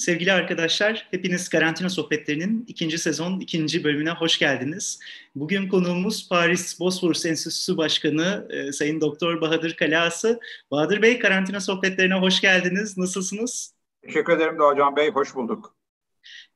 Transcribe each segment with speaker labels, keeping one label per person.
Speaker 1: Sevgili arkadaşlar, hepiniz Karantina Sohbetlerinin ikinci sezon ikinci bölümüne hoş geldiniz. Bugün konuğumuz Paris Bosphorus Enstitüsü Başkanı e, Sayın Doktor Bahadır Kalası. Bahadır Bey, Karantina Sohbetlerine hoş geldiniz. Nasılsınız?
Speaker 2: Teşekkür ederim Doğacan Bey, hoş bulduk.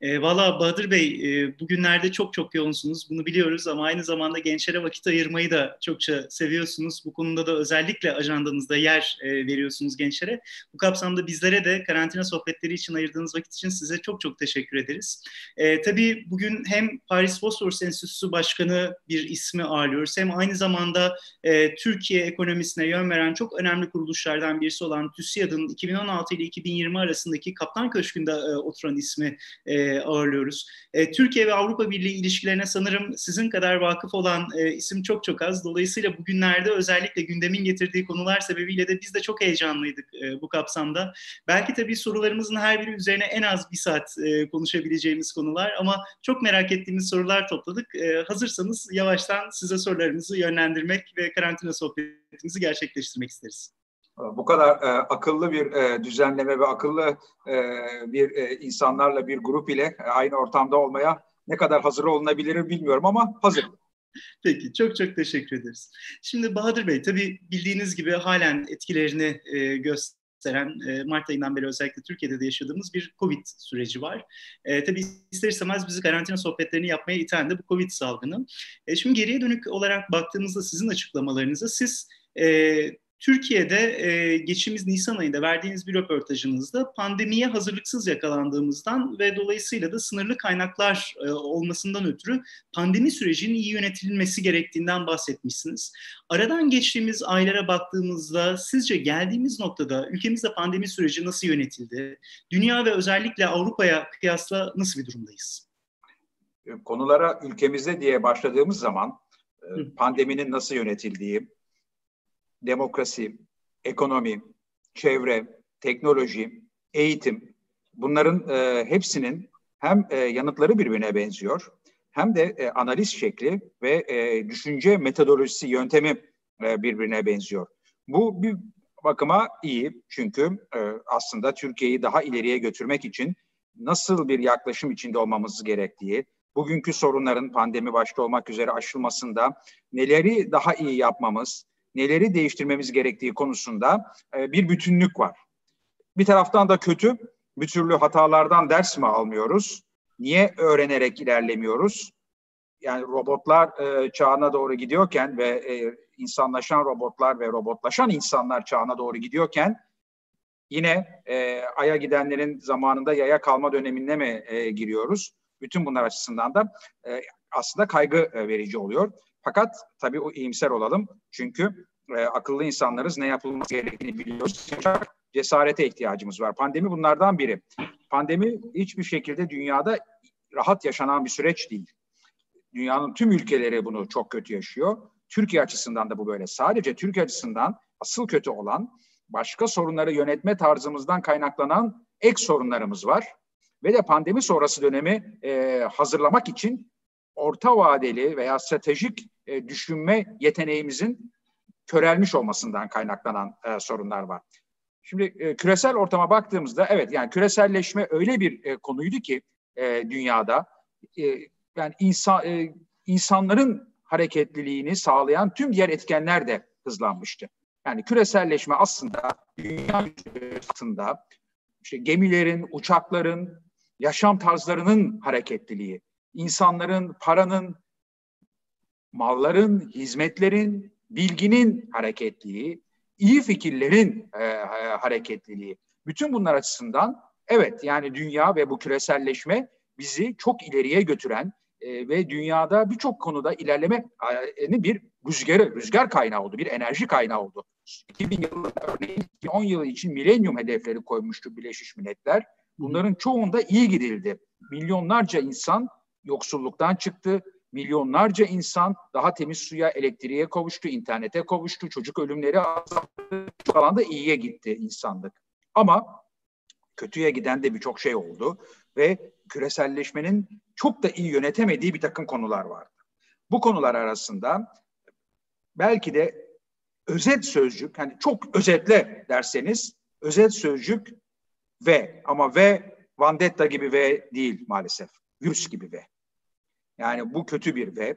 Speaker 1: E, Valla Bahadır Bey e, bugünlerde çok çok yoğunsunuz bunu biliyoruz ama aynı zamanda gençlere vakit ayırmayı da çokça seviyorsunuz. Bu konuda da özellikle ajandanızda yer e, veriyorsunuz gençlere. Bu kapsamda bizlere de karantina sohbetleri için ayırdığınız vakit için size çok çok teşekkür ederiz. E, tabii bugün hem Paris Bosphorus Enstitüsü Başkanı bir ismi ağırlıyoruz hem aynı zamanda e, Türkiye ekonomisine yön veren çok önemli kuruluşlardan birisi olan TÜSİAD'ın 2016 ile 2020 arasındaki Kaptan Köşkü'nde e, oturan ismi e, ağırlıyoruz. E, Türkiye ve Avrupa Birliği ilişkilerine sanırım sizin kadar vakıf olan e, isim çok çok az. Dolayısıyla bugünlerde özellikle gündemin getirdiği konular sebebiyle de biz de çok heyecanlıydık e, bu kapsamda. Belki tabii sorularımızın her biri üzerine en az bir saat e, konuşabileceğimiz konular ama çok merak ettiğimiz sorular topladık. E, hazırsanız yavaştan size sorularımızı yönlendirmek ve karantina sohbetimizi gerçekleştirmek isteriz.
Speaker 2: Bu kadar e, akıllı bir e, düzenleme ve akıllı e, bir e, insanlarla bir grup ile aynı ortamda olmaya ne kadar hazır olunabilir bilmiyorum ama hazır.
Speaker 1: Peki çok çok teşekkür ederiz. Şimdi Bahadır Bey tabii bildiğiniz gibi halen etkilerini e, gösteren e, Mart ayından beri özellikle Türkiye'de de yaşadığımız bir Covid süreci var. E, tabii ister istemez bizi karantina sohbetlerini yapmaya iten de bu Covid salgını. E, şimdi geriye dönük olarak baktığımızda sizin açıklamalarınızı siz e, Türkiye'de e, geçtiğimiz Nisan ayında verdiğiniz bir röportajınızda pandemiye hazırlıksız yakalandığımızdan ve dolayısıyla da sınırlı kaynaklar e, olmasından ötürü pandemi sürecinin iyi yönetilmesi gerektiğinden bahsetmişsiniz. Aradan geçtiğimiz aylara baktığımızda sizce geldiğimiz noktada ülkemizde pandemi süreci nasıl yönetildi? Dünya ve özellikle Avrupa'ya kıyasla nasıl bir durumdayız?
Speaker 2: Konulara ülkemizde diye başladığımız zaman e, pandeminin nasıl yönetildiği, demokrasi, ekonomi, çevre, teknoloji, eğitim bunların e, hepsinin hem e, yanıtları birbirine benziyor hem de e, analiz şekli ve e, düşünce metodolojisi, yöntemi e, birbirine benziyor. Bu bir bakıma iyi çünkü e, aslında Türkiye'yi daha ileriye götürmek için nasıl bir yaklaşım içinde olmamız gerektiği, bugünkü sorunların pandemi başta olmak üzere aşılmasında neleri daha iyi yapmamız, neleri değiştirmemiz gerektiği konusunda e, bir bütünlük var. Bir taraftan da kötü, bir türlü hatalardan ders mi almıyoruz? Niye öğrenerek ilerlemiyoruz? Yani robotlar e, çağına doğru gidiyorken ve e, insanlaşan robotlar ve robotlaşan insanlar çağına doğru gidiyorken yine e, Ay'a gidenlerin zamanında yaya kalma dönemine mi giriyoruz? Bütün bunlar açısından da aslında kaygı verici oluyor. Fakat tabii o iyimser olalım. Çünkü e, akıllı insanlarız. Ne yapılması gerektiğini biliyoruz. Cesarete ihtiyacımız var. Pandemi bunlardan biri. Pandemi hiçbir şekilde dünyada rahat yaşanan bir süreç değil. Dünyanın tüm ülkeleri bunu çok kötü yaşıyor. Türkiye açısından da bu böyle. Sadece Türkiye açısından asıl kötü olan başka sorunları yönetme tarzımızdan kaynaklanan ek sorunlarımız var. Ve de pandemi sonrası dönemi e, hazırlamak için orta vadeli veya stratejik e, düşünme yeteneğimizin körelmiş olmasından kaynaklanan e, sorunlar var. Şimdi e, küresel ortama baktığımızda evet yani küreselleşme öyle bir e, konuydu ki e, dünyada e, yani insan e, insanların hareketliliğini sağlayan tüm diğer etkenler de hızlanmıştı. Yani küreselleşme aslında dünya altında işte gemilerin, uçakların, yaşam tarzlarının hareketliliği, insanların, paranın, malların, hizmetlerin, bilginin hareketliliği, iyi fikirlerin e, hareketliliği. Bütün bunlar açısından evet yani dünya ve bu küreselleşme bizi çok ileriye götüren e, ve dünyada birçok konuda ilerleme e, bir rüzgarı, rüzgar kaynağı oldu, bir enerji kaynağı oldu. 2000 yılında örneğin 10 yıl için milenyum hedefleri koymuştu Birleşmiş Milletler. Bunların çoğunda iyi gidildi. Milyonlarca insan yoksulluktan çıktı, milyonlarca insan daha temiz suya, elektriğe kavuştu, internete kavuştu, çocuk ölümleri azaldı. Çok alanda iyiye gitti insanlık. Ama kötüye giden de birçok şey oldu ve küreselleşmenin çok da iyi yönetemediği bir takım konular vardı. Bu konular arasında belki de özet sözcük, hani çok özetle derseniz özet sözcük ve ama ve Vandetta gibi V değil maalesef. Virüs gibi V. Yani bu kötü bir V.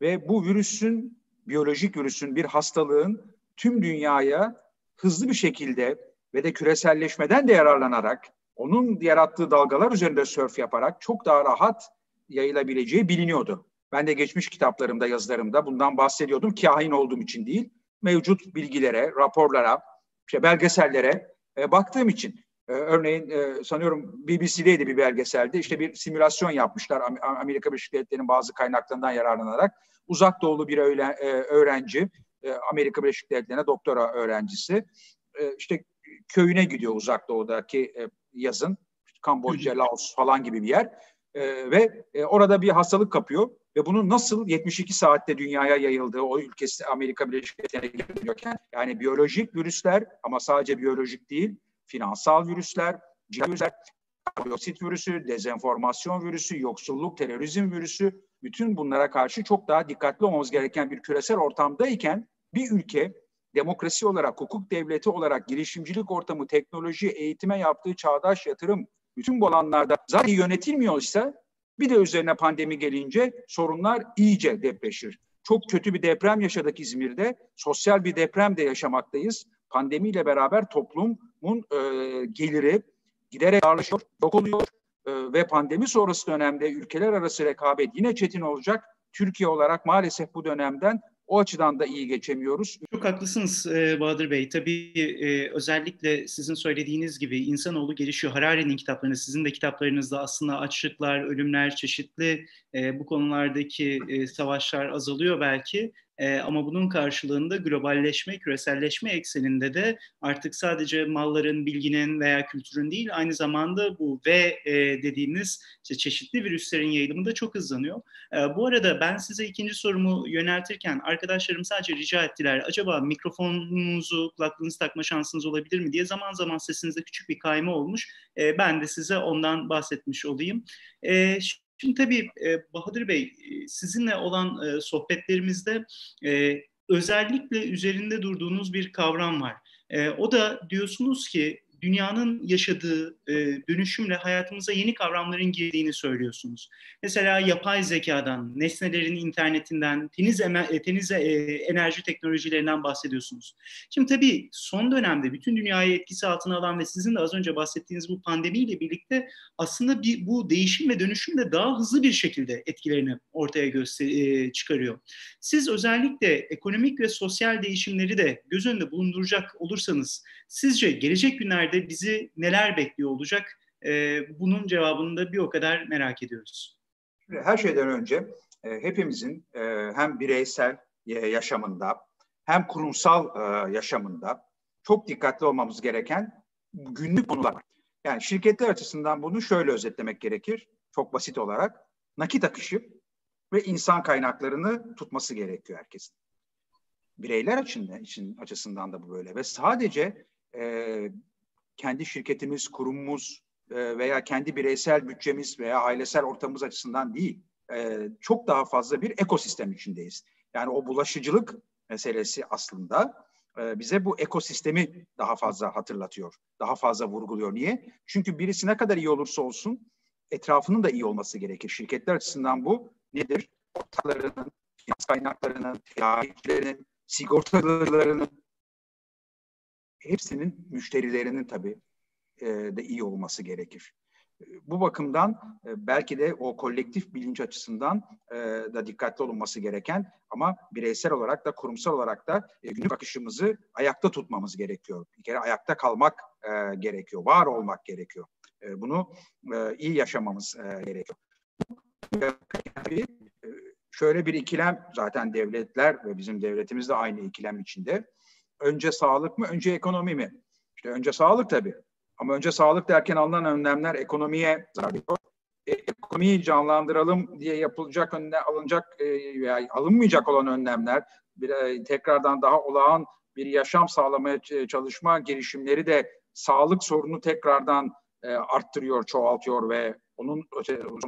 Speaker 2: Ve bu virüsün, biyolojik virüsün bir hastalığın tüm dünyaya hızlı bir şekilde ve de küreselleşmeden de yararlanarak onun yarattığı dalgalar üzerinde sörf yaparak çok daha rahat yayılabileceği biliniyordu. Ben de geçmiş kitaplarımda, yazılarımda bundan bahsediyordum. Kahin olduğum için değil, mevcut bilgilere, raporlara, işte belgesellere e, baktığım için. E, örneğin e, sanıyorum BBC'deydi bir belgeselde. İşte bir simülasyon yapmışlar Amerika Birleşik Devletleri'nin bazı kaynaklarından yararlanarak. Uzak doğulu bir öğlen, e, öğrenci, e, Amerika Birleşik Devletleri'ne doktora öğrencisi. E, işte köyüne gidiyor uzak doğudaki e, yazın. Kamboçya, Laos falan gibi bir yer. E, ve e, orada bir hastalık kapıyor ve bunun nasıl 72 saatte dünyaya yayıldığı o ülkesi Amerika Birleşik Devletleri'ne geliyorken yani biyolojik virüsler ama sadece biyolojik değil finansal virüsler, virüsler, biosit virüsü, dezenformasyon virüsü, yoksulluk, terörizm virüsü bütün bunlara karşı çok daha dikkatli olmamız gereken bir küresel ortamdayken bir ülke demokrasi olarak, hukuk devleti olarak, girişimcilik ortamı, teknoloji, eğitime yaptığı çağdaş yatırım bütün bu alanlarda zaten yönetilmiyorsa bir de üzerine pandemi gelince sorunlar iyice depreşir. Çok kötü bir deprem yaşadık İzmir'de. Sosyal bir deprem de yaşamaktayız. Pandemiyle beraber toplumun e, geliri giderek ağırlaşıyor, yok oluyor e, ve pandemi sonrası dönemde ülkeler arası rekabet yine çetin olacak. Türkiye olarak maalesef bu dönemden o açıdan da iyi geçemiyoruz.
Speaker 1: Çok haklısınız e, Bahadır Bey. Tabii e, özellikle sizin söylediğiniz gibi insanoğlu gelişiyor. Harari'nin kitaplarını, sizin de kitaplarınızda aslında açlıklar, ölümler, çeşitli e, bu konulardaki savaşlar azalıyor belki. E, ama bunun karşılığında globalleşme, küreselleşme ekseninde de artık sadece malların, bilginin veya kültürün değil aynı zamanda bu V e, dediğimiz işte çeşitli virüslerin yayılımı da çok hızlanıyor. E, bu arada ben size ikinci sorumu yöneltirken arkadaşlarım sadece rica ettiler. Acaba mikrofonunuzu, kulaklığınızı takma şansınız olabilir mi diye zaman zaman sesinizde küçük bir kayma olmuş. E, ben de size ondan bahsetmiş olayım. E, Şimdi tabii e, Bahadır Bey e, sizinle olan e, sohbetlerimizde özellikle üzerinde durduğunuz bir kavram var. O da diyorsunuz ki dünyanın yaşadığı e, dönüşümle hayatımıza yeni kavramların girdiğini söylüyorsunuz. Mesela yapay zekadan, nesnelerin internetinden, teniz, eme, teniz e, enerji teknolojilerinden bahsediyorsunuz. Şimdi tabii son dönemde bütün dünyayı etkisi altına alan ve sizin de az önce bahsettiğiniz bu pandemiyle birlikte aslında bir, bu değişim ve dönüşüm de daha hızlı bir şekilde etkilerini ortaya göster e, çıkarıyor. Siz özellikle ekonomik ve sosyal değişimleri de göz önünde bulunduracak olursanız sizce gelecek günlerde ileride bizi neler bekliyor olacak? E, bunun cevabını da bir o kadar merak ediyoruz.
Speaker 2: Her şeyden önce e, hepimizin e, hem bireysel e, yaşamında hem kurumsal yaşamında çok dikkatli olmamız gereken günlük konular var. Yani şirketler açısından bunu şöyle özetlemek gerekir. Çok basit olarak nakit akışı ve insan kaynaklarını tutması gerekiyor herkesin. Bireyler için, için açısından da bu böyle ve sadece e, kendi şirketimiz, kurumumuz e, veya kendi bireysel bütçemiz veya ailesel ortamımız açısından değil, e, çok daha fazla bir ekosistem içindeyiz. Yani o bulaşıcılık meselesi aslında e, bize bu ekosistemi daha fazla hatırlatıyor, daha fazla vurguluyor. Niye? Çünkü birisi ne kadar iyi olursa olsun etrafının da iyi olması gerekir. Şirketler açısından bu nedir? Ortalarının, finans kaynaklarının, ticaretlerinin, sigortalarının hepsinin müşterilerinin tabii e, de iyi olması gerekir. Bu bakımdan e, belki de o kolektif bilinç açısından e, da dikkatli olunması gereken ama bireysel olarak da kurumsal olarak da e, günlük akışımızı ayakta tutmamız gerekiyor. Bir kere ayakta kalmak e, gerekiyor, var olmak gerekiyor. E, bunu e, iyi yaşamamız e, gerekiyor. E, şöyle bir ikilem zaten devletler ve bizim devletimiz de aynı ikilem içinde önce sağlık mı, önce ekonomi mi? İşte önce sağlık tabii. Ama önce sağlık derken alınan önlemler ekonomiye zarar veriyor. E, ekonomiyi canlandıralım diye yapılacak önüne alınacak e, veya alınmayacak olan önlemler bir, e, tekrardan daha olağan bir yaşam sağlamaya çalışma girişimleri de sağlık sorunu tekrardan e, arttırıyor, çoğaltıyor ve onun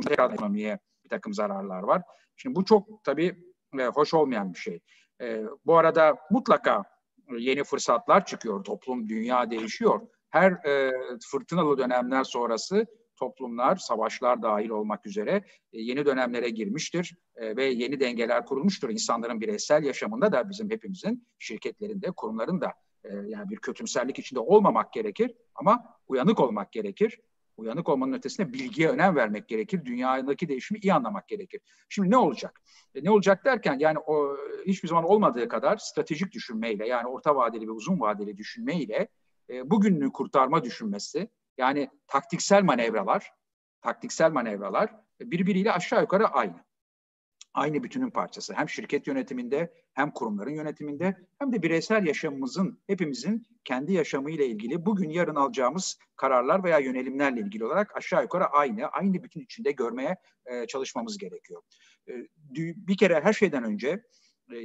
Speaker 2: tekrardan ekonomiye bir takım zararlar var. Şimdi bu çok tabii e, hoş olmayan bir şey. E, bu arada mutlaka yeni fırsatlar çıkıyor. Toplum, dünya değişiyor. Her e, fırtınalı dönemler sonrası toplumlar, savaşlar dahil olmak üzere e, yeni dönemlere girmiştir e, ve yeni dengeler kurulmuştur. İnsanların bireysel yaşamında da bizim hepimizin şirketlerinde, kurumların da e, yani bir kötümserlik içinde olmamak gerekir ama uyanık olmak gerekir. Uyanık olmanın ötesinde bilgiye önem vermek gerekir. Dünyadaki değişimi iyi anlamak gerekir. Şimdi ne olacak? E, ne olacak derken yani o hiçbir zaman olmadığı kadar stratejik düşünmeyle yani orta vadeli ve uzun vadeli düşünmeyle e, bugününü kurtarma düşünmesi yani taktiksel manevralar taktiksel manevralar birbiriyle aşağı yukarı aynı aynı bütünün parçası. Hem şirket yönetiminde hem kurumların yönetiminde hem de bireysel yaşamımızın hepimizin kendi yaşamıyla ilgili bugün yarın alacağımız kararlar veya yönelimlerle ilgili olarak aşağı yukarı aynı, aynı bütün içinde görmeye e, çalışmamız gerekiyor. E, bir kere her şeyden önce e,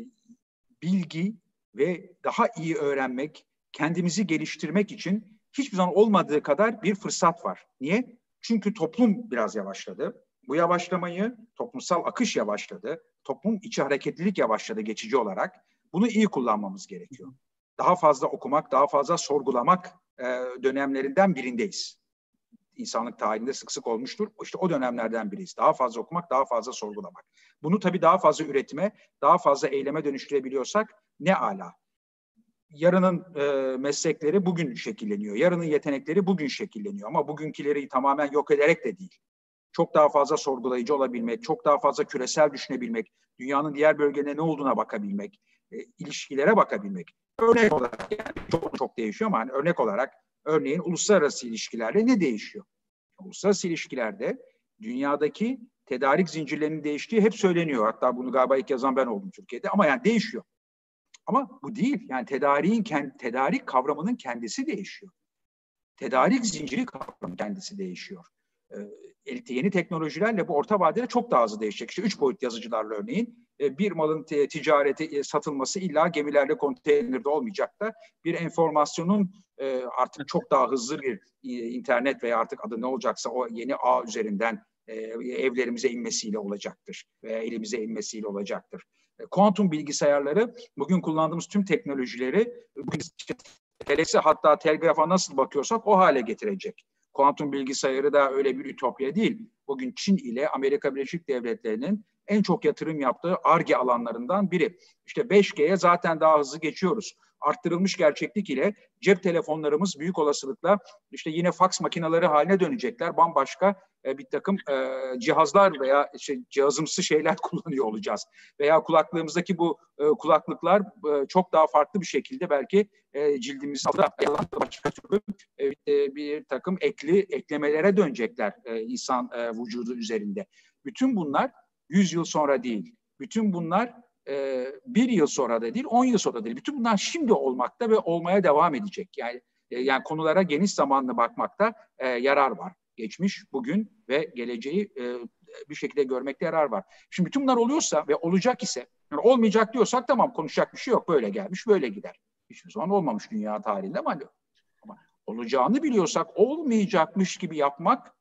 Speaker 2: bilgi ve daha iyi öğrenmek, kendimizi geliştirmek için hiçbir zaman olmadığı kadar bir fırsat var. Niye? Çünkü toplum biraz yavaşladı. Bu yavaşlamayı toplumsal akış yavaşladı. Toplum içi hareketlilik yavaşladı geçici olarak. Bunu iyi kullanmamız gerekiyor. Daha fazla okumak, daha fazla sorgulamak e, dönemlerinden birindeyiz. İnsanlık tarihinde sık sık olmuştur. İşte o dönemlerden biriyiz. Daha fazla okumak, daha fazla sorgulamak. Bunu tabii daha fazla üretime, daha fazla eyleme dönüştürebiliyorsak ne ala. Yarının e, meslekleri bugün şekilleniyor. Yarının yetenekleri bugün şekilleniyor. Ama bugünküleri tamamen yok ederek de değil çok daha fazla sorgulayıcı olabilmek, çok daha fazla küresel düşünebilmek, dünyanın diğer bölgelerine ne olduğuna bakabilmek, e, ilişkilere bakabilmek. Örnek olarak yani çok çok değişiyor ama hani örnek olarak örneğin uluslararası ilişkilerde ne değişiyor? Uluslararası ilişkilerde dünyadaki tedarik zincirlerinin değiştiği hep söyleniyor. Hatta bunu galiba ilk yazan ben oldum Türkiye'de ama yani değişiyor. Ama bu değil. Yani tedariğin tedarik kavramının kendisi değişiyor. Tedarik zinciri kavramı kendisi değişiyor. Ee, yeni teknolojilerle bu orta vadede çok daha hızlı değişecek. İşte üç boyut yazıcılarla örneğin e, bir malın ticareti e, satılması illa gemilerle konteynerde olmayacak da bir enformasyonun e, artık çok daha hızlı bir internet veya artık adı ne olacaksa o yeni ağ üzerinden evlerimize inmesiyle olacaktır veya elimize inmesiyle olacaktır. Kuantum bilgisayarları bugün kullandığımız tüm teknolojileri bugün hatta telgrafa nasıl bakıyorsak o hale getirecek. Kuantum bilgisayarı da öyle bir ütopya değil. Bugün Çin ile Amerika Birleşik Devletleri'nin en çok yatırım yaptığı ARGE alanlarından biri. İşte 5G'ye zaten daha hızlı geçiyoruz. Arttırılmış gerçeklik ile cep telefonlarımız büyük olasılıkla işte yine faks makineleri haline dönecekler. Bambaşka e, bir takım e, cihazlar veya işte cihazımsı şeyler kullanıyor olacağız. Veya kulaklığımızdaki bu e, kulaklıklar e, çok daha farklı bir şekilde belki e, cildimizde başka türlü e, e, bir takım ekli eklemelere dönecekler e, insan e, vücudu üzerinde. Bütün bunlar 100 yıl sonra değil. Bütün bunlar e, bir yıl sonra da değil, 10 yıl sonra da değil. Bütün bunlar şimdi olmakta ve olmaya devam edecek. Yani e, yani konulara geniş zamanlı bakmakta e, yarar var. Geçmiş, bugün ve geleceği e, bir şekilde görmekte yarar var. Şimdi bütün bunlar oluyorsa ve olacak ise, yani olmayacak diyorsak tamam konuşacak bir şey yok. Böyle gelmiş, böyle gider. Hiçbir zaman olmamış dünya tarihinde ama, ama olacağını biliyorsak olmayacakmış gibi yapmak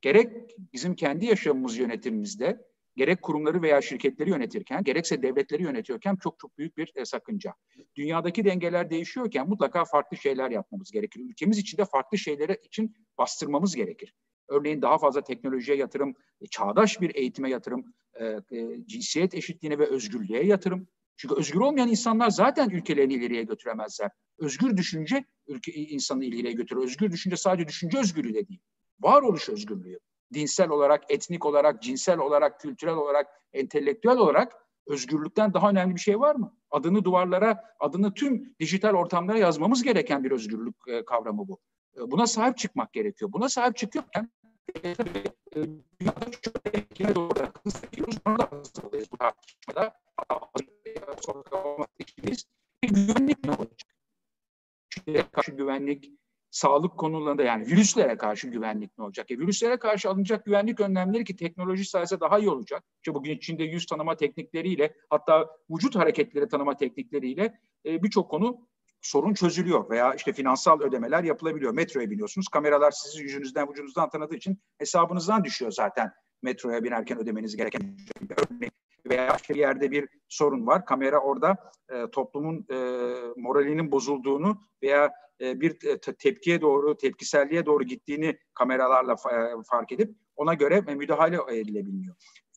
Speaker 2: gerek bizim kendi yaşamımız yönetimimizde gerek kurumları veya şirketleri yönetirken gerekse devletleri yönetiyorken çok çok büyük bir e, sakınca. Dünyadaki dengeler değişiyorken mutlaka farklı şeyler yapmamız gerekir. Ülkemiz içinde farklı şeylere için bastırmamız gerekir. Örneğin daha fazla teknolojiye yatırım, e, çağdaş bir eğitime yatırım, e, cinsiyet eşitliğine ve özgürlüğe yatırım. Çünkü özgür olmayan insanlar zaten ülkelerini ileriye götüremezler. Özgür düşünce ülke insanı ileriye götürür. Özgür düşünce sadece düşünce özgürlüğü de değil. Varoluş özgürlüğü dinsel olarak, etnik olarak, cinsel olarak, kültürel olarak, entelektüel olarak özgürlükten daha önemli bir şey var mı? Adını duvarlara, adını tüm dijital ortamlara yazmamız gereken bir özgürlük e, kavramı bu. E, buna sahip çıkmak gerekiyor. Buna sahip çıkıyorken e, dünyada şöyle. Bir güvenlik ne olacak? Karşı güvenlik sağlık konularında yani virüslere karşı güvenlik ne olacak? E, virüslere karşı alınacak güvenlik önlemleri ki teknoloji sayesinde daha iyi olacak. İşte bugün içinde yüz tanıma teknikleriyle hatta vücut hareketleri tanıma teknikleriyle e, birçok konu sorun çözülüyor veya işte finansal ödemeler yapılabiliyor. Metroya biniyorsunuz. Kameralar sizi yüzünüzden, vücudunuzdan tanıdığı için hesabınızdan düşüyor zaten metroya binerken ödemeniz gereken örneğin veya bir yerde bir sorun var. Kamera orada e, toplumun e, moralinin bozulduğunu veya e, bir te- tepkiye doğru, tepkiselliğe doğru gittiğini kameralarla e, fark edip ona göre müdahale edilebiliyor.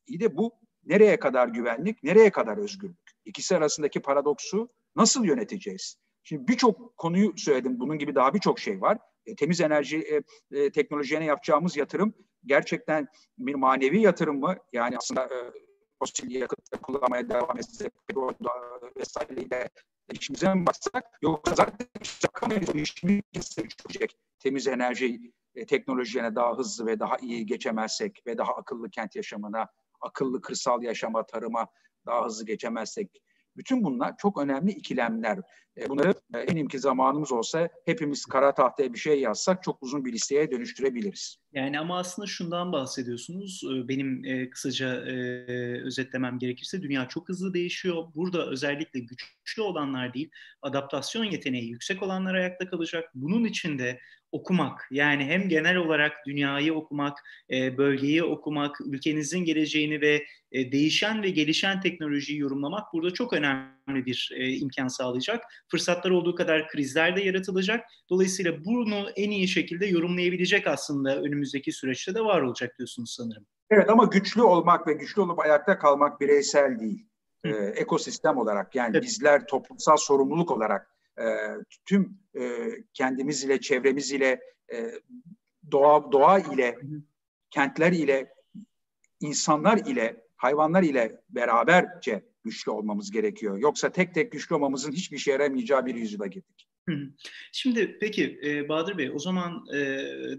Speaker 2: İyi de bu nereye kadar güvenlik, nereye kadar özgürlük? İkisi arasındaki paradoksu nasıl yöneteceğiz? Şimdi birçok konuyu söyledim. Bunun gibi daha birçok şey var. E, temiz enerji e, e, teknolojiye yapacağımız yatırım gerçekten bir manevi yatırım mı? Yani aslında e, fosil yakıt kullanmaya devam etsek, petrol vesaireyle işimize mi baksak yoksa zaten bakamayız işimiz çözecek. Temiz enerji e, teknolojilerine daha hızlı ve daha iyi geçemezsek ve daha akıllı kent yaşamına, akıllı kırsal yaşama, tarıma daha hızlı geçemezsek bütün bunlar çok önemli ikilemler. E, bunları e, eminim ki zamanımız olsa hepimiz kara tahtaya bir şey yazsak çok uzun bir listeye dönüştürebiliriz.
Speaker 1: Yani ama aslında şundan bahsediyorsunuz. E, benim kısaca özetlemem gerekirse dünya çok hızlı değişiyor. Burada özellikle güçlü olanlar değil, adaptasyon yeteneği yüksek olanlar ayakta kalacak. Bunun için de okumak yani hem genel olarak dünyayı okumak, e, bölgeyi okumak, ülkenizin geleceğini ve e, değişen ve gelişen teknolojiyi yorumlamak burada çok önemli bir e, imkan sağlayacak. Fırsatlar olduğu kadar krizler de yaratılacak. Dolayısıyla bunu en iyi şekilde yorumlayabilecek aslında önümüzdeki süreçte de var olacak diyorsunuz sanırım.
Speaker 2: Evet ama güçlü olmak ve güçlü olup ayakta kalmak bireysel değil. Ee, ekosistem olarak yani evet. bizler toplumsal sorumluluk olarak e, tüm e, kendimiz ile, çevremiz ile, e, doğa, doğa ile, kentler ile, insanlar ile, hayvanlar ile beraberce güçlü olmamız gerekiyor. Yoksa tek tek güçlü olmamızın hiçbir işe yaramayacağı bir yüzyıla girdik.
Speaker 1: Şimdi peki e, Bahadır Bey o zaman e,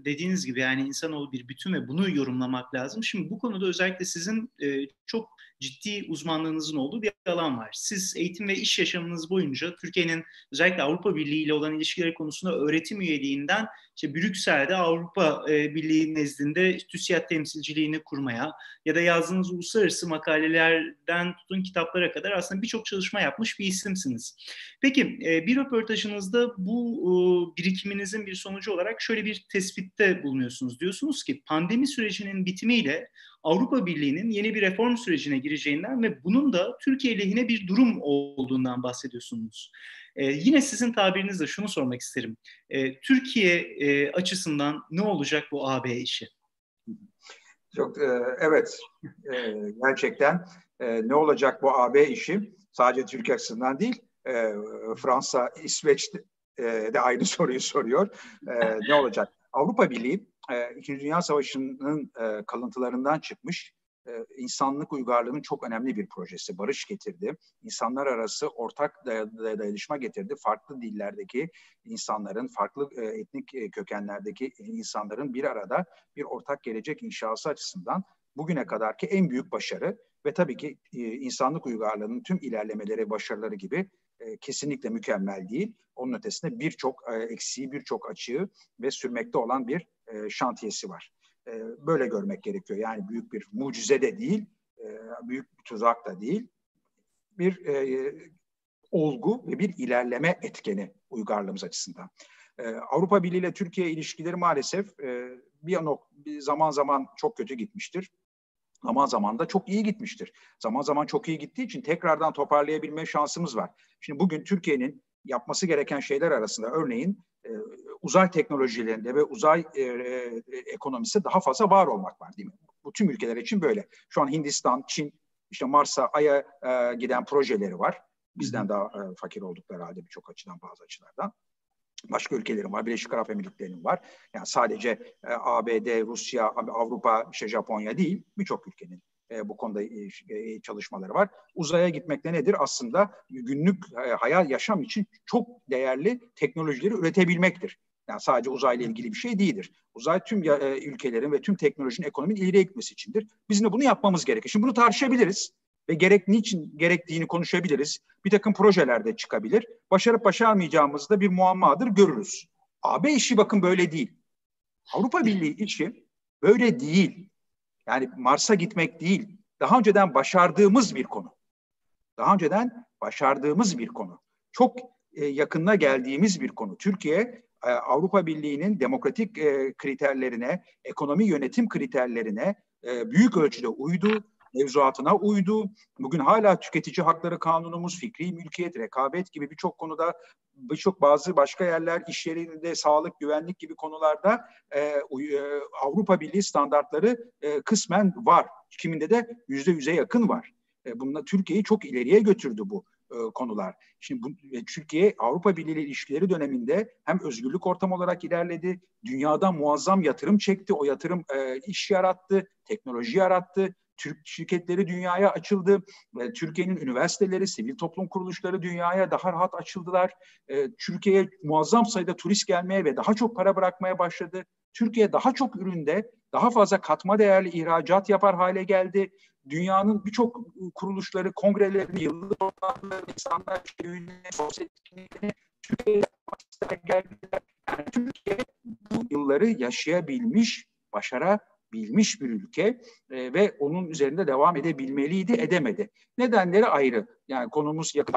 Speaker 1: dediğiniz gibi yani insanoğlu bir bütün ve bunu yorumlamak lazım. Şimdi bu konuda özellikle sizin e, çok ciddi uzmanlığınızın olduğu bir alan var. Siz eğitim ve iş yaşamınız boyunca Türkiye'nin özellikle Avrupa Birliği ile olan ilişkileri konusunda öğretim üyeliğinden işte Brüksel'de Avrupa e, Birliği nezdinde TÜSİAD temsilciliğini kurmaya ya da yazdığınız uluslararası makalelerden tutun kitaplara kadar aslında birçok çalışma yapmış bir isimsiniz. Peki e, bir röportajınızda bu birikiminizin bir sonucu olarak şöyle bir tespitte bulunuyorsunuz. Diyorsunuz ki pandemi sürecinin bitimiyle Avrupa Birliği'nin yeni bir reform sürecine gireceğinden ve bunun da Türkiye lehine bir durum olduğundan bahsediyorsunuz. Ee, yine sizin tabirinizle şunu sormak isterim. Ee, Türkiye e, açısından ne olacak bu AB işi?
Speaker 2: Çok e, evet e, gerçekten e, ne olacak bu AB işi sadece Türkiye açısından değil e, Fransa, İsveç e, de aynı soruyu soruyor. E, ne olacak? Avrupa Birliği e, İkinci Dünya Savaşı'nın e, kalıntılarından çıkmış e, insanlık uygarlığının çok önemli bir projesi. Barış getirdi. İnsanlar arası ortak dayanışma getirdi. Farklı dillerdeki insanların, farklı etnik kökenlerdeki insanların bir arada bir ortak gelecek inşası açısından bugüne kadarki en büyük başarı ve tabii ki insanlık uygarlığının tüm ilerlemeleri, başarıları gibi kesinlikle mükemmel değil. Onun ötesinde birçok eksiği, birçok açığı ve sürmekte olan bir e, şantiyesi var. E, böyle görmek gerekiyor. Yani büyük bir mucize de değil, e, büyük bir tuzak da değil. Bir e, olgu ve bir ilerleme etkeni uygarlığımız açısından. E, Avrupa Birliği ile Türkiye ilişkileri maalesef e, bir, nok bir zaman zaman çok kötü gitmiştir zaman zaman da çok iyi gitmiştir. Zaman zaman çok iyi gittiği için tekrardan toparlayabilme şansımız var. Şimdi bugün Türkiye'nin yapması gereken şeyler arasında örneğin e, uzay teknolojilerinde ve uzay e, e, ekonomisi daha fazla var olmak var değil mi? Bu tüm ülkeler için böyle. Şu an Hindistan, Çin, işte Mars'a, Ay'a e, giden projeleri var. Bizden daha e, fakir oldukları halde birçok açıdan, bazı açılardan. Başka ülkelerin var, Birleşik Arap Emirlikleri'nin var. Yani sadece e, ABD, Rusya, Avrupa, işte Japonya değil, birçok ülkenin e, bu konuda e, e, çalışmaları var. Uzaya gitmek de nedir? Aslında günlük e, hayal yaşam için çok değerli teknolojileri üretebilmektir. Yani sadece uzayla ilgili bir şey değildir. Uzay tüm e, ülkelerin ve tüm teknolojinin ekonominin ileriye gitmesi içindir. Bizim de bunu yapmamız gerekir. Şimdi bunu tartışabiliriz ve gerek niçin gerektiğini konuşabiliriz. Bir takım projelerde çıkabilir. Başarıp başarmayacağımızda bir muammadır görürüz. AB işi bakın böyle değil. Avrupa Birliği işi böyle değil. Yani Mars'a gitmek değil. Daha önceden başardığımız bir konu. Daha önceden başardığımız bir konu. Çok e, yakınına geldiğimiz bir konu. Türkiye e, Avrupa Birliği'nin demokratik e, kriterlerine, ekonomi yönetim kriterlerine e, büyük ölçüde uydu mevzuatına uydu. Bugün hala tüketici hakları kanunumuz, fikri mülkiyet, rekabet gibi birçok konuda birçok bazı başka yerler, iş yerinde sağlık, güvenlik gibi konularda e, e, Avrupa Birliği standartları e, kısmen var. Kiminde de yüzde yüze yakın var. E, bununla Türkiye'yi çok ileriye götürdü bu e, konular. Şimdi bu, e, Türkiye Avrupa Birliği ile ilişkileri döneminde hem özgürlük ortamı olarak ilerledi, dünyada muazzam yatırım çekti, o yatırım e, iş yarattı, teknoloji yarattı, Türk şirketleri dünyaya açıldı. E, Türkiye'nin üniversiteleri, sivil toplum kuruluşları dünyaya daha rahat açıldılar. E, Türkiye'ye muazzam sayıda turist gelmeye ve daha çok para bırakmaya başladı. Türkiye daha çok üründe daha fazla katma değerli ihracat yapar hale geldi. Dünyanın birçok kuruluşları, kongreleri, yıllık toplantıları, insanlar düğününe, sosyal etkinliklerine Türkiye'ye geldiler. Yani Türkiye bu yılları yaşayabilmiş, başara bilmiş bir ülke e, ve onun üzerinde devam edebilmeliydi, edemedi. Nedenleri ayrı. Yani konumuz yakın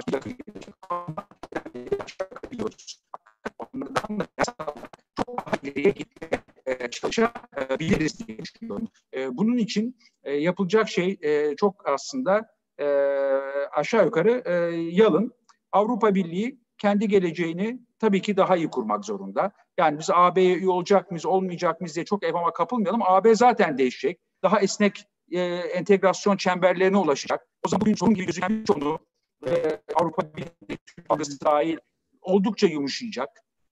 Speaker 2: çok ileriye gitmeye e, çalışabiliriz diye düşünüyorum. E, bunun için e, yapılacak şey e, çok aslında e, aşağı yukarı e, yalın. Avrupa Birliği kendi geleceğini tabii ki daha iyi kurmak zorunda. Yani biz AB'ye üye olacak mıyız, olmayacak mıyız diye çok evama kapılmayalım. AB zaten değişecek. Daha esnek e, entegrasyon çemberlerine ulaşacak. O zaman bugün sorun gibi gözüken çoğunu e, Avrupa Birliği, dahil oldukça yumuşayacak.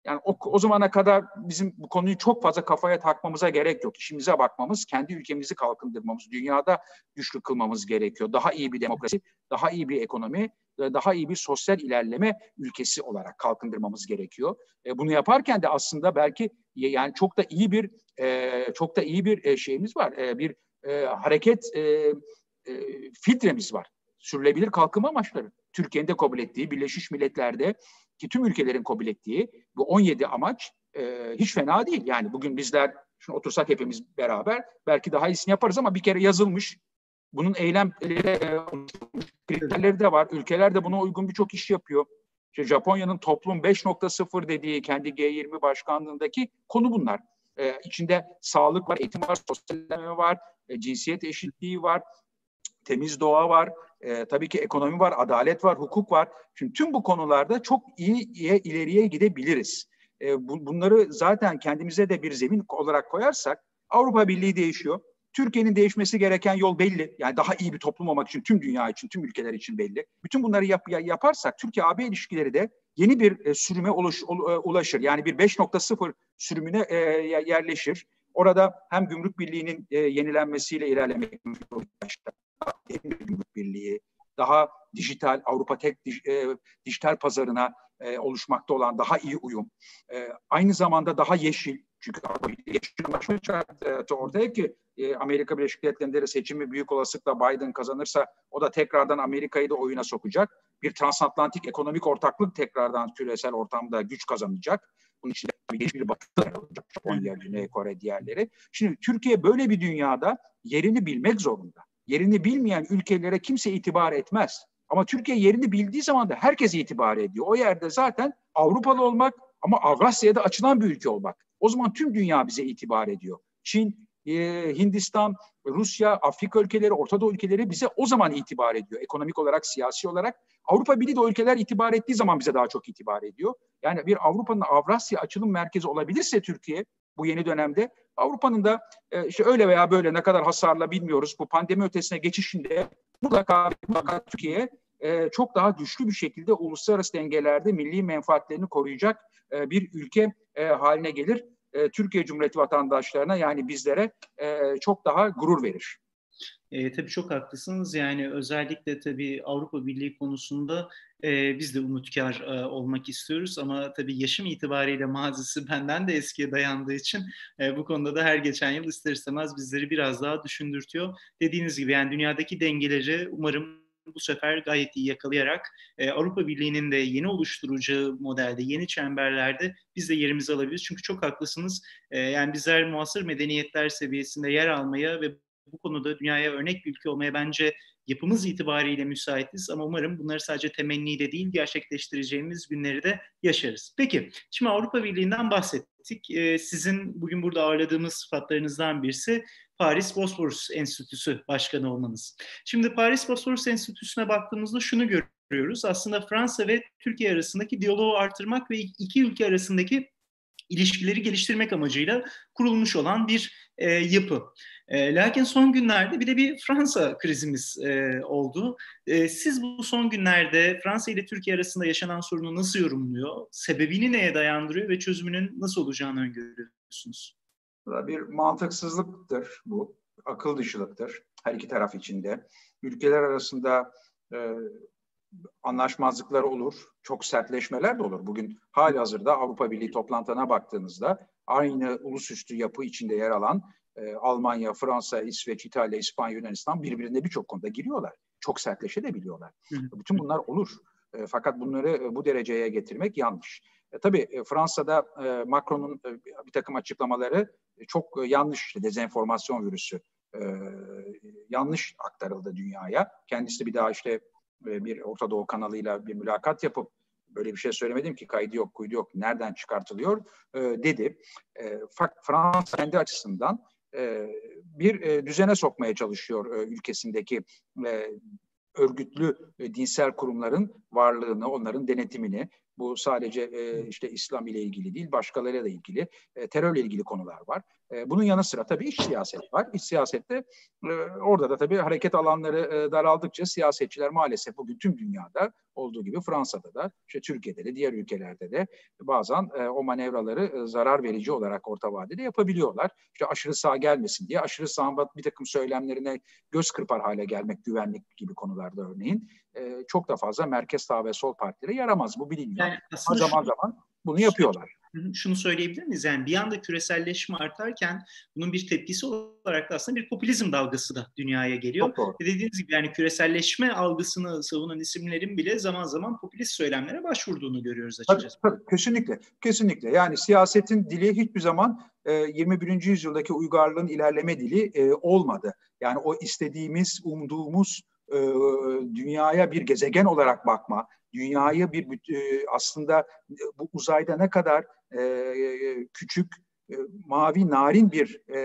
Speaker 2: Yani o, o zamana kadar bizim bu konuyu çok fazla kafaya takmamıza gerek yok. İşimize bakmamız, kendi ülkemizi kalkındırmamız, dünyada güçlü kılmamız gerekiyor. Daha iyi bir demokrasi, daha iyi bir ekonomi, daha iyi bir sosyal ilerleme ülkesi olarak kalkındırmamız gerekiyor. E, bunu yaparken de aslında belki yani çok da iyi bir e, çok da iyi bir e, şeyimiz var. E, bir e, hareket e, e, filtremiz var. Sürülebilir kalkınma amaçları. Türkiye'nin de kabul ettiği, Birleşmiş Milletler'de ki tüm ülkelerin kabul ettiği bu 17 amaç e, hiç fena değil. Yani bugün bizler şimdi otursak hepimiz beraber belki daha iyisini yaparız ama bir kere yazılmış. Bunun eylemleri e, kriterleri de var. Ülkeler de buna uygun birçok iş yapıyor. İşte Japonya'nın toplum 5.0 dediği kendi G20 başkanlığındaki konu bunlar. Ee, içinde sağlık var, eğitim var, sosyalleme var, e, cinsiyet eşitliği var, temiz doğa var, e, tabii ki ekonomi var, adalet var, hukuk var. Şimdi tüm bu konularda çok iyi, iyi ileriye gidebiliriz. E, bu, bunları zaten kendimize de bir zemin olarak koyarsak Avrupa Birliği değişiyor. Türkiye'nin değişmesi gereken yol belli. Yani daha iyi bir toplum olmak için tüm dünya için, tüm ülkeler için belli. Bütün bunları yap, yaparsak Türkiye-AB ilişkileri de yeni bir e, sürüme ulaş, e, ulaşır. Yani bir 5.0 sürümüne e, yerleşir. Orada hem gümrük birliğinin e, yenilenmesiyle ilerlemek başlar gümrük birliği, daha dijital Avrupa tek e, dijital pazarına e, oluşmakta olan daha iyi uyum, e, aynı zamanda daha yeşil çünkü yeşil anlaşma çıkarttı ortaya ki e, Amerika Birleşik Devletleri'nde seçimi büyük olasılıkla Biden kazanırsa o da tekrardan Amerika'yı da oyuna sokacak. Bir transatlantik ekonomik ortaklık tekrardan küresel ortamda güç kazanacak. Bunun içinde geniş bir batı olacak. Japonya, Güney Kore, diğerleri. Şimdi Türkiye böyle bir dünyada yerini bilmek zorunda yerini bilmeyen ülkelere kimse itibar etmez. Ama Türkiye yerini bildiği zaman da herkes itibar ediyor. O yerde zaten Avrupalı olmak ama Avrasya'da açılan bir ülke olmak. O zaman tüm dünya bize itibar ediyor. Çin, e, Hindistan, Rusya, Afrika ülkeleri, Orta Doğu ülkeleri bize o zaman itibar ediyor. Ekonomik olarak, siyasi olarak. Avrupa Birliği de o ülkeler itibar ettiği zaman bize daha çok itibar ediyor. Yani bir Avrupa'nın Avrasya açılım merkezi olabilirse Türkiye bu yeni dönemde Avrupa'nın da e, işte öyle veya böyle ne kadar hasarla bilmiyoruz bu pandemi ötesine geçişinde mutlaka, mutlaka Türkiye e, çok daha güçlü bir şekilde uluslararası dengelerde milli menfaatlerini koruyacak e, bir ülke e, haline gelir. E, Türkiye Cumhuriyeti vatandaşlarına yani bizlere e, çok daha gurur verir.
Speaker 1: E, tabii çok haklısınız. Yani özellikle tabii Avrupa Birliği konusunda e, biz de umutkar e, olmak istiyoruz ama tabii yaşım itibariyle mazisi benden de eskiye dayandığı için e, bu konuda da her geçen yıl ister istemez bizleri biraz daha düşündürtüyor. Dediğiniz gibi yani dünyadaki dengeleri umarım bu sefer gayet iyi yakalayarak e, Avrupa Birliği'nin de yeni oluşturacağı modelde, yeni çemberlerde biz de yerimizi alabiliriz. Çünkü çok haklısınız. E, yani bizler muasır medeniyetler seviyesinde yer almaya ve bu konuda dünyaya örnek bir ülke olmaya bence yapımız itibariyle müsaitiz ama umarım bunları sadece temenni de değil gerçekleştireceğimiz günleri de yaşarız. Peki şimdi Avrupa Birliği'nden bahsettik. Ee, sizin bugün burada ağırladığımız sıfatlarınızdan birisi Paris Bosphorus Enstitüsü Başkanı olmanız. Şimdi Paris Bosphorus Enstitüsü'ne baktığımızda şunu görüyoruz. Aslında Fransa ve Türkiye arasındaki diyaloğu artırmak ve iki ülke arasındaki ilişkileri geliştirmek amacıyla kurulmuş olan bir e, yapı. E, lakin son günlerde bir de bir Fransa krizimiz e, oldu. E, siz bu son günlerde Fransa ile Türkiye arasında yaşanan sorunu nasıl yorumluyor? Sebebini neye dayandırıyor ve çözümünün nasıl olacağını öngörüyorsunuz?
Speaker 2: Bir mantıksızlıktır bu, akıl dışılıktır her iki taraf içinde. Ülkeler arasında e, anlaşmazlıklar olur, çok sertleşmeler de olur. Bugün hali hazırda Avrupa Birliği toplantılarına baktığınızda aynı ulusüstü yapı içinde yer alan e, Almanya, Fransa, İsveç, İtalya, İspanya, Yunanistan birbirine birçok konuda giriyorlar. Çok sertleşebiliyorlar. Bütün bunlar olur. E, fakat bunları e, bu dereceye getirmek yanlış. E, tabii e, Fransa'da e, Macron'un e, bir takım açıklamaları e, çok e, yanlış, işte, dezenformasyon virüsü e, yanlış aktarıldı dünyaya. Kendisi bir daha işte e, bir Orta Doğu kanalıyla bir mülakat yapıp böyle bir şey söylemedim ki kaydı yok, kuydu yok, nereden çıkartılıyor e, dedi. E, Fransa kendi açısından bir e, düzene sokmaya çalışıyor e, ülkesindeki e, örgütlü e, dinsel kurumların varlığını, onların denetimini, bu sadece e, işte İslam ile ilgili değil, başkalarıyla da ilgili, e, terörle ilgili konular var. E, bunun yanı sıra tabii iç siyaset var. İç siyasette e, orada da tabii hareket alanları e, daraldıkça siyasetçiler maalesef bugün tüm dünyada olduğu gibi Fransa'da da, işte Türkiye'de de, diğer ülkelerde de bazen e, o manevraları e, zarar verici olarak orta vadede yapabiliyorlar. İşte aşırı sağ gelmesin diye aşırı sağ bir takım söylemlerine göz kırpar hale gelmek güvenlik gibi konularda örneğin e, çok da fazla merkez sağ ve sol partilere yaramaz. Bu biliniyor. Yani Ama zaman zaman bunu yapıyorlar
Speaker 1: şunu söyleyebilir miyiz? Yani bir anda küreselleşme artarken bunun bir tepkisi olarak da aslında bir popülizm dalgası da dünyaya geliyor. Ve dediğiniz gibi yani küreselleşme algısını savunan isimlerin bile zaman zaman popülist söylemlere başvurduğunu görüyoruz açıkçası.
Speaker 2: Tabii, tabii, kesinlikle, kesinlikle. Yani siyasetin dili hiçbir zaman e, 21. yüzyıldaki uygarlığın ilerleme dili olmadı. Yani o istediğimiz, umduğumuz e, dünyaya bir gezegen olarak bakma, dünyayı bir e, aslında bu uzayda ne kadar e, küçük, e, mavi, narin bir e,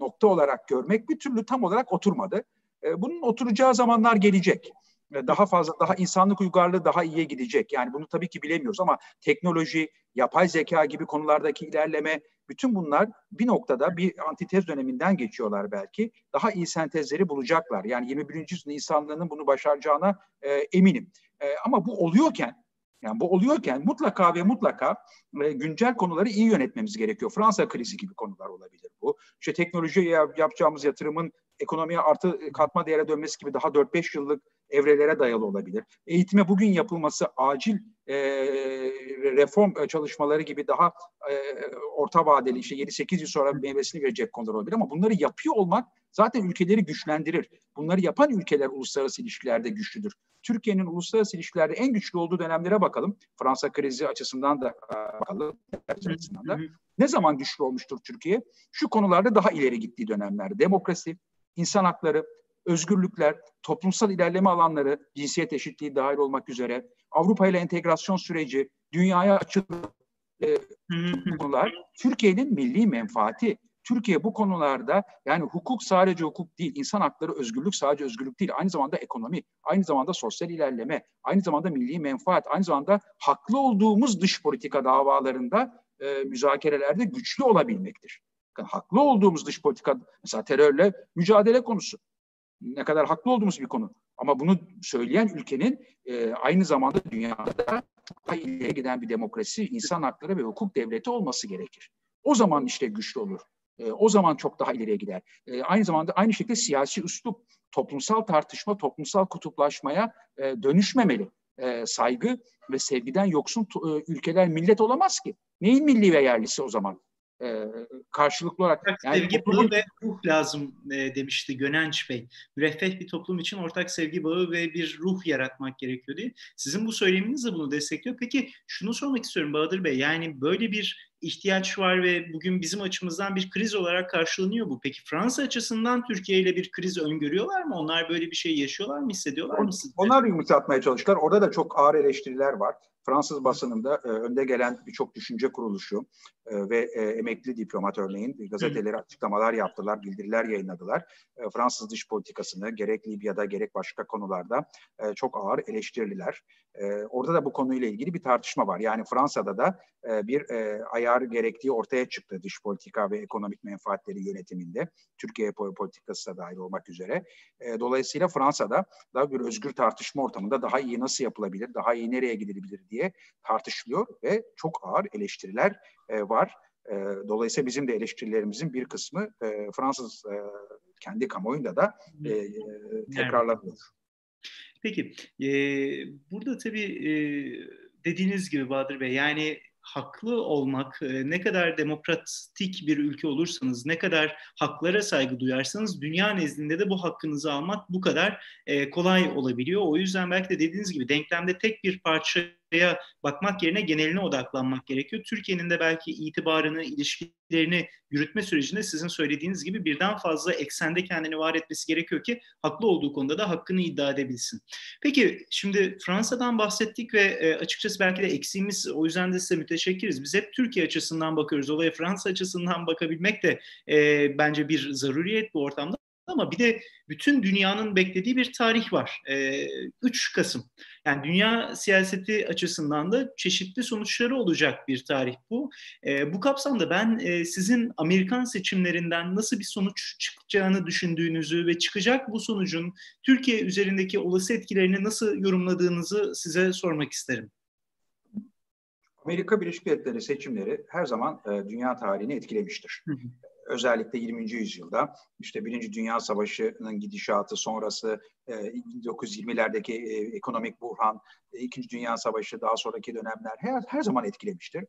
Speaker 2: nokta olarak görmek bir türlü tam olarak oturmadı. E, bunun oturacağı zamanlar gelecek. E, daha fazla, daha insanlık uygarlığı daha iyiye gidecek. Yani bunu tabii ki bilemiyoruz ama teknoloji, yapay zeka gibi konulardaki ilerleme, bütün bunlar bir noktada bir antitez döneminden geçiyorlar belki. Daha iyi sentezleri bulacaklar. Yani 21. yüzyılın insanlığının bunu başaracağına e, eminim. E, ama bu oluyorken yani bu oluyorken mutlaka ve mutlaka e, güncel konuları iyi yönetmemiz gerekiyor. Fransa krizi gibi konular olabilir bu. İşte teknolojiye yapacağımız yatırımın ekonomiye artı katma değere dönmesi gibi daha 4-5 yıllık evrelere dayalı olabilir. Eğitime bugün yapılması acil e, reform çalışmaları gibi daha e, orta vadeli işte 7-8 yıl sonra meyvesini verecek konular olabilir ama bunları yapıyor olmak zaten ülkeleri güçlendirir. Bunları yapan ülkeler uluslararası ilişkilerde güçlüdür. Türkiye'nin uluslararası ilişkilerde en güçlü olduğu dönemlere bakalım. Fransa krizi açısından da bakalım. Açısından da. Ne zaman güçlü olmuştur Türkiye? Şu konularda daha ileri gittiği dönemlerde. Demokrasi, insan hakları, özgürlükler, toplumsal ilerleme alanları, cinsiyet eşitliği dahil olmak üzere, Avrupa ile entegrasyon süreci, dünyaya açık e, konular Türkiye'nin milli menfaati. Türkiye bu konularda yani hukuk sadece hukuk değil, insan hakları, özgürlük sadece özgürlük değil. Aynı zamanda ekonomi, aynı zamanda sosyal ilerleme, aynı zamanda milli menfaat, aynı zamanda haklı olduğumuz dış politika davalarında e, müzakerelerde güçlü olabilmektir. Haklı olduğumuz dış politika, mesela terörle mücadele konusu ne kadar haklı olduğumuz bir konu. Ama bunu söyleyen ülkenin e, aynı zamanda dünyada daha ileri giden bir demokrasi, insan hakları ve hukuk devleti olması gerekir. O zaman işte güçlü olur. E, o zaman çok daha ileriye gider. E, aynı zamanda aynı şekilde siyasi üslup, toplumsal tartışma, toplumsal kutuplaşmaya e, dönüşmemeli. E, saygı ve sevgiden yoksun e, ülkeler millet olamaz ki. Neyin milli ve yerlisi o zaman? E, karşılıklı olarak.
Speaker 1: Yani sevgi toplumun... bağı ve ruh lazım e, demişti Gönenç Bey. Müreffeh bir toplum için ortak sevgi bağı ve bir ruh yaratmak gerekiyor diye. Sizin bu söyleminiz de bunu destekliyor. Peki şunu sormak istiyorum Bahadır Bey. Yani böyle bir ihtiyaç var ve bugün bizim açımızdan bir kriz olarak karşılanıyor bu. Peki Fransa açısından Türkiye ile bir kriz öngörüyorlar mı? Onlar böyle bir şey yaşıyorlar mı, hissediyorlar mı? Sizce?
Speaker 2: Onlar yumuşatmaya çalıştılar. Orada da çok ağır eleştiriler var. Fransız basınında e, önde gelen birçok düşünce kuruluşu e, ve e, emekli diplomat örneğin gazetelere açıklamalar yaptılar, bildiriler yayınladılar. E, Fransız dış politikasını gerek Libya'da gerek başka konularda e, çok ağır eleştirdiler. E, orada da bu konuyla ilgili bir tartışma var. Yani Fransa'da da e, bir e, ayar gerektiği ortaya çıktı dış politika ve ekonomik menfaatleri yönetiminde. Türkiye politikası da dahil olmak üzere. E, dolayısıyla Fransa'da daha bir özgür tartışma ortamında daha iyi nasıl yapılabilir, daha iyi nereye gidilebilir diye tartışılıyor ve çok ağır eleştiriler e, var. E, dolayısıyla bizim de eleştirilerimizin bir kısmı e, Fransız e, kendi kamuoyunda da e, e, tekrarlanıyor.
Speaker 1: Peki, e, burada tabii e, dediğiniz gibi Bahadır Bey, yani haklı olmak, e, ne kadar demokratik bir ülke olursanız, ne kadar haklara saygı duyarsanız dünya nezdinde de bu hakkınızı almak bu kadar e, kolay olabiliyor. O yüzden belki de dediğiniz gibi denklemde tek bir parça ya bakmak yerine geneline odaklanmak gerekiyor. Türkiye'nin de belki itibarını, ilişkilerini yürütme sürecinde sizin söylediğiniz gibi birden fazla eksende kendini var etmesi gerekiyor ki haklı olduğu konuda da hakkını iddia edebilsin. Peki şimdi Fransa'dan bahsettik ve e, açıkçası belki de eksiğimiz o yüzden de size müteşekkiriz. Biz hep Türkiye açısından bakıyoruz. Olaya Fransa açısından bakabilmek de e, bence bir zaruriyet bu ortamda ama bir de bütün dünyanın beklediği bir tarih var. E, 3 Kasım. Yani dünya siyaseti açısından da çeşitli sonuçları olacak bir tarih bu. E, bu kapsamda ben e, sizin Amerikan seçimlerinden nasıl bir sonuç çıkacağını düşündüğünüzü ve çıkacak bu sonucun Türkiye üzerindeki olası etkilerini nasıl yorumladığınızı size sormak isterim.
Speaker 2: Amerika Birleşik Devletleri seçimleri her zaman e, dünya tarihini etkilemiştir. Hı hı özellikle 20. yüzyılda işte Birinci Dünya Savaşı'nın gidişatı sonrası 1920'lerdeki e, e, ekonomik buhran, e, İkinci Dünya Savaşı daha sonraki dönemler her, her zaman etkilemiştir.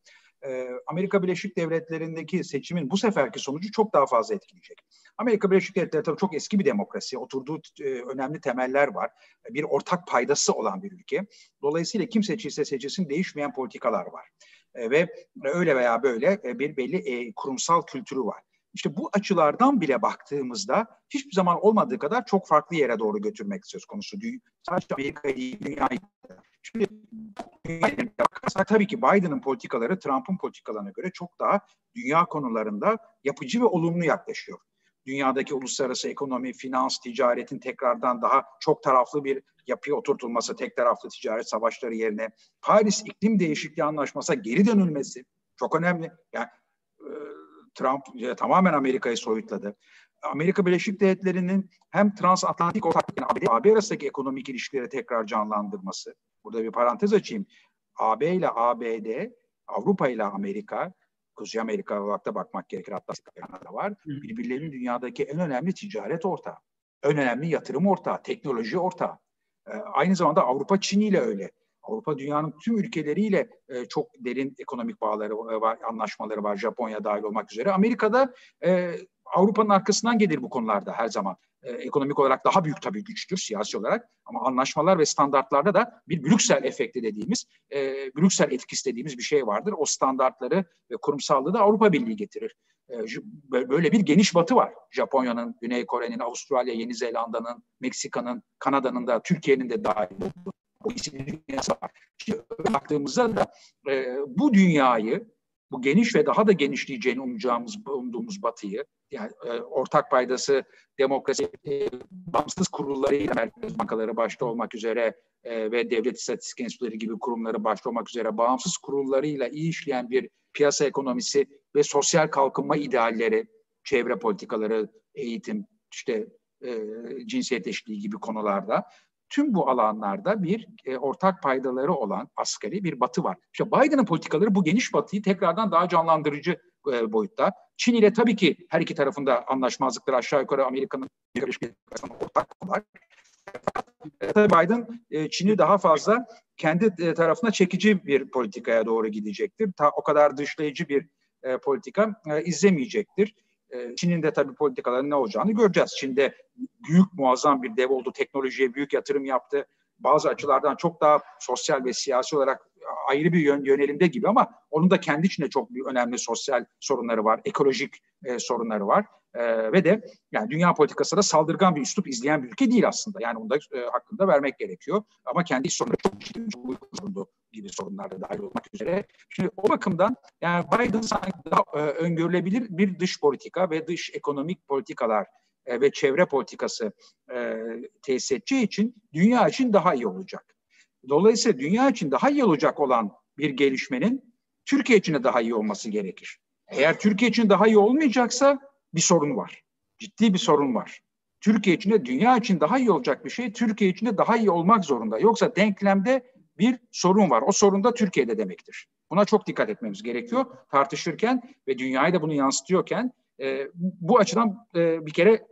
Speaker 2: Amerika Birleşik Devletleri'ndeki seçimin bu seferki sonucu çok daha fazla etkileyecek. Amerika Birleşik Devletleri tabii çok eski bir demokrasi, oturduğu önemli temeller var. Bir ortak paydası olan bir ülke. Dolayısıyla kim seçilse seçilsin değişmeyen politikalar var. Ve öyle veya böyle bir belli kurumsal kültürü var. İşte bu açılardan bile baktığımızda hiçbir zaman olmadığı kadar çok farklı yere doğru götürmek söz konusu. Sadece Amerika'yı değil, dünyayı. Şimdi bakarsak tabii ki Biden'ın politikaları Trump'ın politikalarına göre çok daha dünya konularında yapıcı ve olumlu yaklaşıyor. Dünyadaki uluslararası ekonomi, finans, ticaretin tekrardan daha çok taraflı bir yapıya oturtulması, tek taraflı ticaret savaşları yerine Paris İklim Değişikliği Anlaşması'na geri dönülmesi çok önemli. Yani Trump e, tamamen Amerika'yı soyutladı. Amerika Birleşik Devletleri'nin hem transatlantik ortaklık yani AB arasındaki ekonomik ilişkileri tekrar canlandırması. Burada bir parantez açayım. AB ile ABD, Avrupa ile Amerika, Kuzey Amerika olarak da bakmak gerekir. Hatta Kanada var. Birbirlerinin dünyadaki en önemli ticaret ortağı. En önemli yatırım ortağı, teknoloji ortağı. Ee, aynı zamanda Avrupa Çin ile öyle. Avrupa dünyanın tüm ülkeleriyle e, çok derin ekonomik bağları e, var, anlaşmaları var. Japonya dahil olmak üzere. Amerika'da e, Avrupa'nın arkasından gelir bu konularda her zaman. E, ekonomik olarak daha büyük tabii güçtür siyasi olarak ama anlaşmalar ve standartlarda da bir Brüksel efekti dediğimiz, e, Brüksel etkisi dediğimiz bir şey vardır. O standartları ve kurumsallığı da Avrupa Birliği getirir. E, böyle bir geniş batı var. Japonya'nın, Güney Kore'nin, Avustralya, Yeni Zelanda'nın, Meksika'nın, Kanada'nın da, Türkiye'nin de dahil olduğu bu isimli dünyası var. Şimdi baktığımızda da e, bu dünyayı, bu geniş ve daha da genişleyeceğini umacağımız, umduğumuz batıyı, yani e, ortak paydası, demokrasi, e, bağımsız kurullarıyla merkez bankaları başta olmak üzere e, ve devlet istatistik enstitüleri gibi kurumları başta olmak üzere bağımsız kurullarıyla iyi işleyen bir piyasa ekonomisi ve sosyal kalkınma idealleri, çevre politikaları, eğitim, işte e, cinsiyet eşitliği gibi konularda tüm bu alanlarda bir e, ortak paydaları olan asgari bir batı var. İşte Biden'ın politikaları bu geniş batıyı tekrardan daha canlandırıcı e, boyutta. Çin ile tabii ki her iki tarafında anlaşmazlıkları aşağı yukarı Amerika'nın ortak var. Biden e, Çin'i daha fazla kendi e, tarafına çekici bir politikaya doğru gidecektir. Ta, o kadar dışlayıcı bir e, politika izlemeyecektir. Ee, Çin'in de tabii politikaların ne olacağını göreceğiz. Çin'de büyük muazzam bir dev oldu, teknolojiye büyük yatırım yaptı. Bazı açılardan çok daha sosyal ve siyasi olarak ayrı bir yön, yönelimde gibi ama onun da kendi içinde çok önemli sosyal sorunları var, ekolojik e, sorunları var. E, ve de yani dünya politikasında saldırgan bir üslup izleyen bir ülke değil aslında. Yani onu da e, hakkında vermek gerekiyor. Ama kendi iç sorunları çok ciddi sorunlu gibi sorunlar da dahil olmak üzere. Şimdi o bakımdan yani Biden sanki daha e, öngörülebilir bir dış politika ve dış ekonomik politikalar e, ve çevre politikası e, tesis edeceği için dünya için daha iyi olacak. Dolayısıyla dünya için daha iyi olacak olan bir gelişmenin Türkiye için de daha iyi olması gerekir. Eğer Türkiye için daha iyi olmayacaksa bir sorun var. Ciddi bir sorun var. Türkiye için de dünya için daha iyi olacak bir şey Türkiye için de daha iyi olmak zorunda. Yoksa denklemde bir sorun var. O sorun da Türkiye'de demektir. Buna çok dikkat etmemiz gerekiyor tartışırken ve dünyayı da bunu yansıtıyorken. E, bu açıdan e, bir kere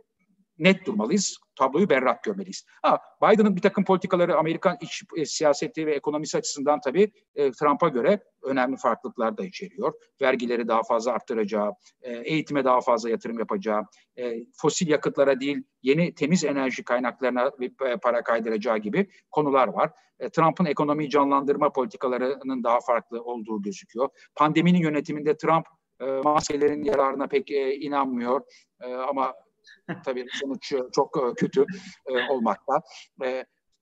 Speaker 2: net durmalıyız. Tabloyu berrak görmeliyiz. Ha, Biden'ın bir takım politikaları Amerikan iç e, siyaseti ve ekonomisi açısından tabii e, Trump'a göre önemli farklılıklar da içeriyor. Vergileri daha fazla arttıracağı, e, eğitime daha fazla yatırım yapacağı, e, fosil yakıtlara değil yeni temiz enerji kaynaklarına e, para kaydıracağı gibi konular var. E, Trump'ın ekonomiyi canlandırma politikalarının daha farklı olduğu gözüküyor. Pandeminin yönetiminde Trump e, maskelerin yararına pek e, inanmıyor e, ama Tabii sonuç e, çok e, kötü e, olmakta.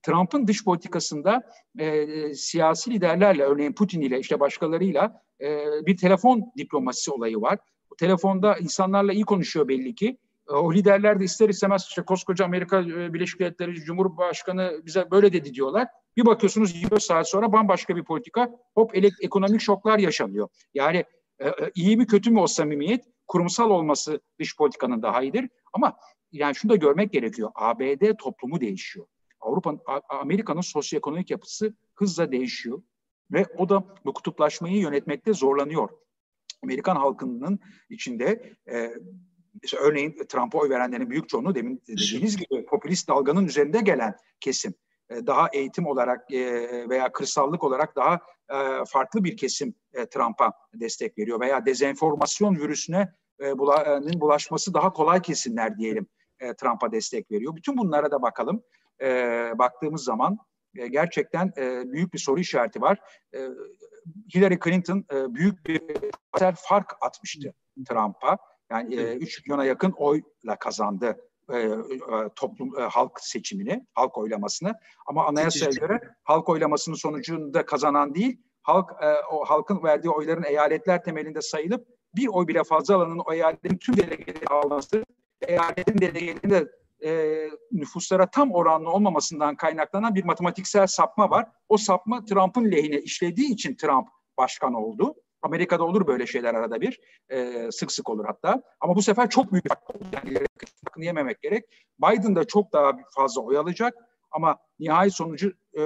Speaker 2: Trump'ın dış politikasında e, siyasi liderlerle, örneğin Putin ile işte başkalarıyla e, bir telefon diplomasisi olayı var. Bu telefonda insanlarla iyi konuşuyor belli ki. E, o liderler de ister istemez işte koskoca Amerika Birleşik Devletleri Cumhurbaşkanı bize böyle dedi diyorlar. Bir bakıyorsunuz 24 saat sonra bambaşka bir politika hop ekonomik şoklar yaşanıyor. Yani e, iyi mi kötü mü o samimiyet kurumsal olması dış politikanın daha iyidir. Ama yani şunu da görmek gerekiyor. ABD toplumu değişiyor. Avrupa, Amerika'nın sosyoekonomik yapısı hızla değişiyor ve o da bu kutuplaşmayı yönetmekte zorlanıyor. Amerikan halkının içinde e, işte örneğin Trump'a oy verenlerin büyük çoğunluğu demin dediğiniz gibi popülist dalganın üzerinde gelen kesim. E, daha eğitim olarak e, veya kırsallık olarak daha e, farklı bir kesim Trump'a destek veriyor veya dezenformasyon virüsüne bulaşması daha kolay kesimler diyelim Trump'a destek veriyor. Bütün bunlara da bakalım. Baktığımız zaman gerçekten büyük bir soru işareti var. Hillary Clinton büyük bir fark atmıştı Trump'a. Yani 3 milyona yakın oyla kazandı e, e, toplum e, halk seçimini, halk oylamasını. Ama anayasaya göre halk oylamasının sonucunda kazanan değil, halk e, o halkın verdiği oyların eyaletler temelinde sayılıp bir oy bile fazla alanın o eyaletin tüm delegeleri alması, eyaletin delegelerinin de e, nüfuslara tam oranlı olmamasından kaynaklanan bir matematiksel sapma var. O sapma Trump'ın lehine işlediği için Trump başkan oldu. Amerika'da olur böyle şeyler arada bir. E, sık sık olur hatta. Ama bu sefer çok büyük bir fark oldu. Yani yememek gerek. Biden da çok daha fazla oy alacak. Ama nihai sonucu e,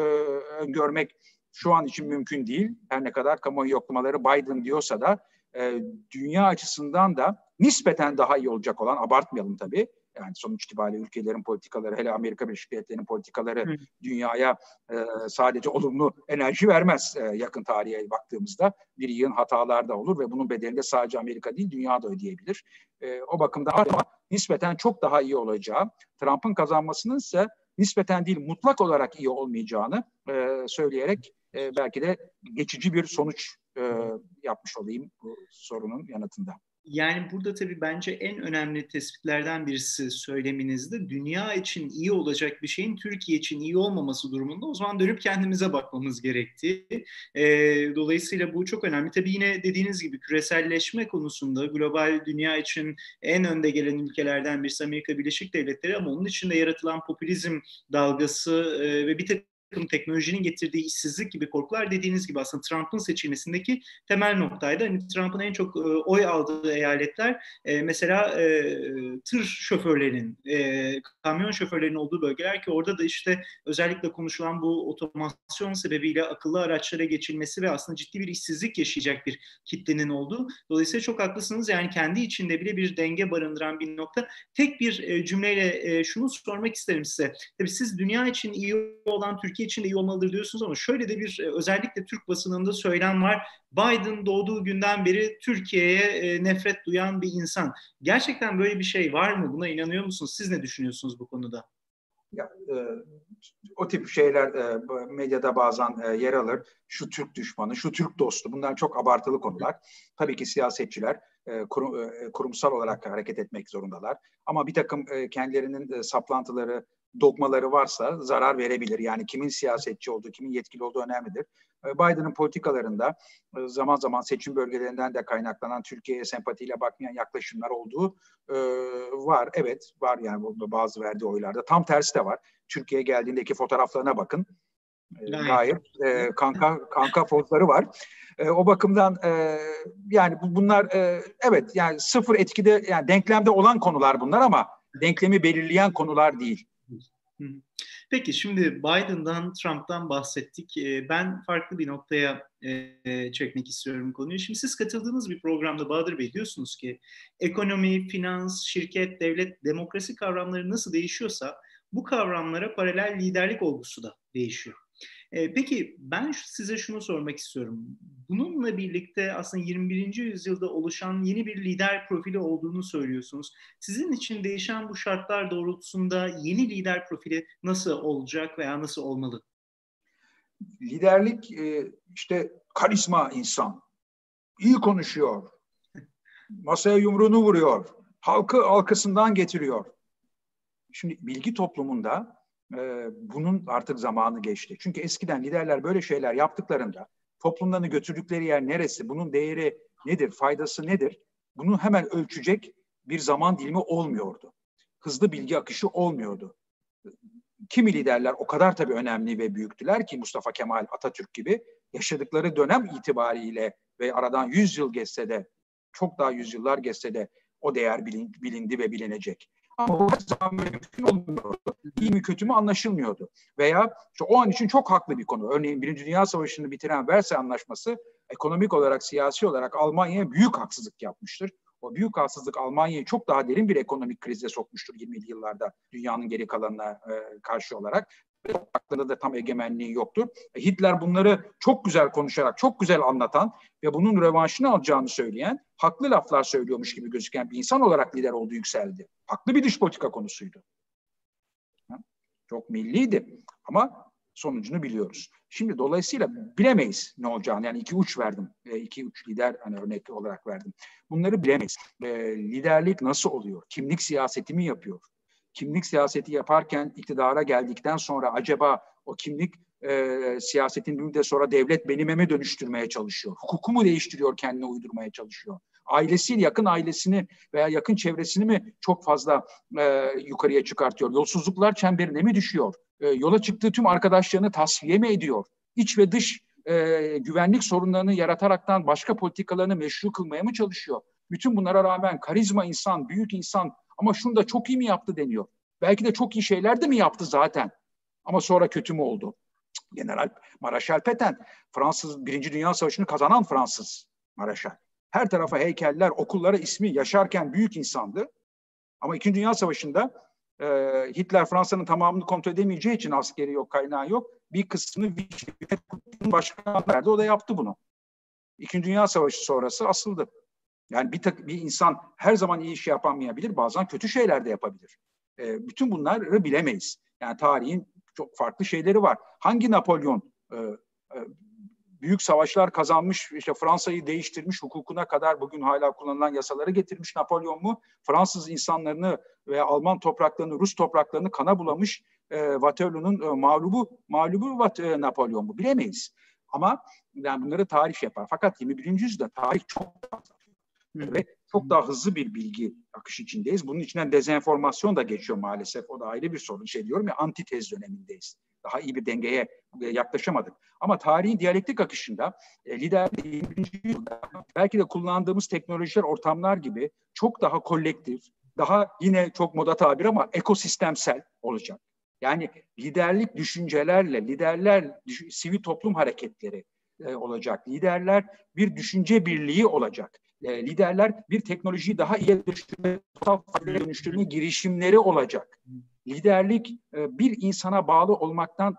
Speaker 2: görmek şu an için mümkün değil. Her ne kadar kamuoyu yoklamaları Biden diyorsa da e, dünya açısından da nispeten daha iyi olacak olan, abartmayalım tabii, yani sonuç itibariyle ülkelerin politikaları, hele Amerika Birleşik Devletleri'nin politikaları Hı. dünyaya e, sadece olumlu enerji vermez e, yakın tarihe baktığımızda. Bir yığın hatalar da olur ve bunun bedelini de sadece Amerika değil dünya da ödeyebilir. E, o bakımda ama nispeten çok daha iyi olacağı, Trump'ın kazanmasının ise nispeten değil mutlak olarak iyi olmayacağını e, söyleyerek e, belki de geçici bir sonuç e, yapmış olayım bu sorunun yanıtında.
Speaker 1: Yani burada tabii bence en önemli tespitlerden birisi söyleminizde dünya için iyi olacak bir şeyin Türkiye için iyi olmaması durumunda o zaman dönüp kendimize bakmamız gerektiği. E, dolayısıyla bu çok önemli. Tabii yine dediğiniz gibi küreselleşme konusunda global dünya için en önde gelen ülkelerden birisi Amerika Birleşik Devletleri ama onun içinde yaratılan popülizm dalgası e, ve bir tek takım teknolojinin getirdiği işsizlik gibi korkular dediğiniz gibi aslında Trump'ın seçilmesindeki temel noktaydı. Hani Trump'ın en çok e, oy aldığı eyaletler e, mesela e, tır şoförlerinin, e, kamyon şoförlerinin olduğu bölgeler ki orada da işte özellikle konuşulan bu otomasyon sebebiyle akıllı araçlara geçilmesi ve aslında ciddi bir işsizlik yaşayacak bir kitlenin olduğu. Dolayısıyla çok haklısınız yani kendi içinde bile bir denge barındıran bir nokta. Tek bir e, cümleyle e, şunu sormak isterim size. Tabii siz dünya için iyi olan Türkiye Türkiye için de iyi olmalıdır diyorsunuz ama şöyle de bir e, özellikle Türk basınında söylem var. Biden doğduğu günden beri Türkiye'ye e, nefret duyan bir insan. Gerçekten böyle bir şey var mı? Buna inanıyor musunuz? Siz ne düşünüyorsunuz bu konuda?
Speaker 2: Ya, e, o tip şeyler e, medyada bazen e, yer alır. Şu Türk düşmanı, şu Türk dostu. Bunlar çok abartılı konular. Tabii ki siyasetçiler e, kurum, e, kurumsal olarak hareket etmek zorundalar. Ama bir takım e, kendilerinin e, saplantıları, dogmaları varsa zarar verebilir. Yani kimin siyasetçi olduğu, kimin yetkili olduğu önemlidir. E, Biden'ın politikalarında e, zaman zaman seçim bölgelerinden de kaynaklanan Türkiye'ye sempatiyle bakmayan yaklaşımlar olduğu e, var. Evet var yani bazı verdiği oylarda. Tam tersi de var. Türkiye'ye geldiğindeki fotoğraflarına bakın. Gayet e, kanka kanka pozları var. E, o bakımdan e, yani bunlar e, evet yani sıfır etkide yani denklemde olan konular bunlar ama denklemi belirleyen konular değil.
Speaker 1: Peki şimdi Biden'dan, Trump'tan bahsettik. Ee, ben farklı bir noktaya e, çekmek istiyorum konuyu. Şimdi siz katıldığınız bir programda Bahadır Bey diyorsunuz ki ekonomi, finans, şirket, devlet, demokrasi kavramları nasıl değişiyorsa bu kavramlara paralel liderlik olgusu da değişiyor. E, peki ben size şunu sormak istiyorum. Bununla birlikte aslında 21. yüzyılda oluşan yeni bir lider profili olduğunu söylüyorsunuz. Sizin için değişen bu şartlar doğrultusunda yeni lider profili nasıl olacak veya nasıl olmalı?
Speaker 2: Liderlik e, işte karizma insan. iyi konuşuyor. Masaya yumruğunu vuruyor. Halkı alkısından getiriyor. Şimdi bilgi toplumunda bunun artık zamanı geçti. Çünkü eskiden liderler böyle şeyler yaptıklarında toplumlarını götürdükleri yer neresi, bunun değeri nedir, faydası nedir? Bunu hemen ölçecek bir zaman dilimi olmuyordu. Hızlı bilgi akışı olmuyordu. Kimi liderler o kadar tabii önemli ve büyüktüler ki Mustafa Kemal Atatürk gibi yaşadıkları dönem itibariyle ve aradan 100 yıl geçse de çok daha yüzyıllar geçse de o değer bilindi ve bilinecek. Ama o zaman böyle mümkün olmuyordu. İyi mi kötü mü anlaşılmıyordu. Veya işte o an için çok haklı bir konu. Örneğin Birinci Dünya Savaşı'nı bitiren Versay Anlaşması ekonomik olarak, siyasi olarak Almanya'ya büyük haksızlık yapmıştır. O büyük haksızlık Almanya'yı çok daha derin bir ekonomik krize sokmuştur 20'li yıllarda dünyanın geri kalanına e, karşı olarak topraklarında da tam egemenliği yoktur. E, Hitler bunları çok güzel konuşarak, çok güzel anlatan ve bunun revanşını alacağını söyleyen, haklı laflar söylüyormuş gibi gözüken bir insan olarak lider oldu, yükseldi. Haklı bir dış politika konusuydu. Çok milliydi ama sonucunu biliyoruz. Şimdi dolayısıyla bilemeyiz ne olacağını. Yani iki uç verdim. E, iki uç lider hani örnek olarak verdim. Bunları bilemeyiz. E, liderlik nasıl oluyor? Kimlik siyaseti mi yapıyor? Kimlik siyaseti yaparken iktidara geldikten sonra acaba o kimlik e, siyasetin bir müddet sonra devlet benimeme dönüştürmeye çalışıyor. Hukuku mu değiştiriyor, kendine uydurmaya çalışıyor. Ailesiyle, yakın ailesini veya yakın çevresini mi çok fazla e, yukarıya çıkartıyor? Yolsuzluklar çemberine mi düşüyor? E, yola çıktığı tüm arkadaşlarını tasfiye mi ediyor? İç ve dış e, güvenlik sorunlarını yarataraktan başka politikalarını meşru kılmaya mı çalışıyor? Bütün bunlara rağmen karizma insan, büyük insan ama şunu da çok iyi mi yaptı deniyor. Belki de çok iyi şeyler de mi yaptı zaten? Ama sonra kötü mü oldu? General Maraşal Peten, Fransız Birinci Dünya Savaşı'nı kazanan Fransız Maraşal. Her tarafa heykeller, okullara ismi yaşarken büyük insandı. Ama İkinci Dünya Savaşı'nda e, Hitler Fransa'nın tamamını kontrol edemeyeceği için askeri yok, kaynağı yok. Bir kısmını başkanı verdi, o da yaptı bunu. İkinci Dünya Savaşı sonrası asıldı. Yani bir, tak, bir insan her zaman iyi iş yapamayabilir, bazen kötü şeyler de yapabilir. E, bütün bunları bilemeyiz. Yani tarihin çok farklı şeyleri var. Hangi Napolyon e, e, büyük savaşlar kazanmış, işte Fransa'yı değiştirmiş, hukukuna kadar bugün hala kullanılan yasaları getirmiş Napolyon mu? Fransız insanlarını ve Alman topraklarını, Rus topraklarını kana bulamış e, Waterloo'nun e, mağlubu, mağlubu e, Napolyon mu? Bilemeyiz. Ama yani bunları tarih yapar. Fakat 21. yüzyılda tarih çok fazla ve çok daha hızlı bir bilgi akış içindeyiz. Bunun içinden dezenformasyon da geçiyor maalesef. O da ayrı bir sorun. Şey diyorum ya antitez dönemindeyiz. Daha iyi bir dengeye e, yaklaşamadık. Ama tarihin diyalektik akışında e, lider 20. yüzyılda belki de kullandığımız teknolojiler, ortamlar gibi çok daha kolektif, daha yine çok moda tabir ama ekosistemsel olacak. Yani liderlik düşüncelerle, liderler sivil toplum hareketleri e, olacak. Liderler bir düşünce birliği olacak e, liderler bir teknolojiyi daha iyi dönüştürme, dönüştürme girişimleri olacak. Liderlik e, bir insana bağlı olmaktan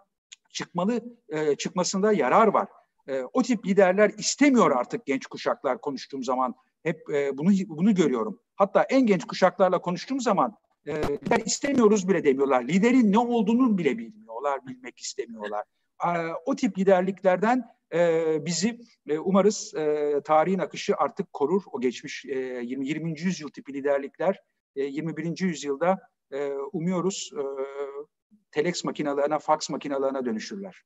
Speaker 2: çıkmalı e, çıkmasında yarar var. E, o tip liderler istemiyor artık genç kuşaklar konuştuğum zaman hep e, bunu bunu görüyorum. Hatta en genç kuşaklarla konuştuğum zaman e, istemiyoruz bile demiyorlar. Liderin ne olduğunu bile bilmiyorlar bilmek istemiyorlar. O tip liderliklerden bizi umarız tarihin akışı artık korur. O geçmiş 20. 20. yüzyıl tipi liderlikler 21. yüzyılda umuyoruz telex makinalarına, fax makinalarına dönüşürler.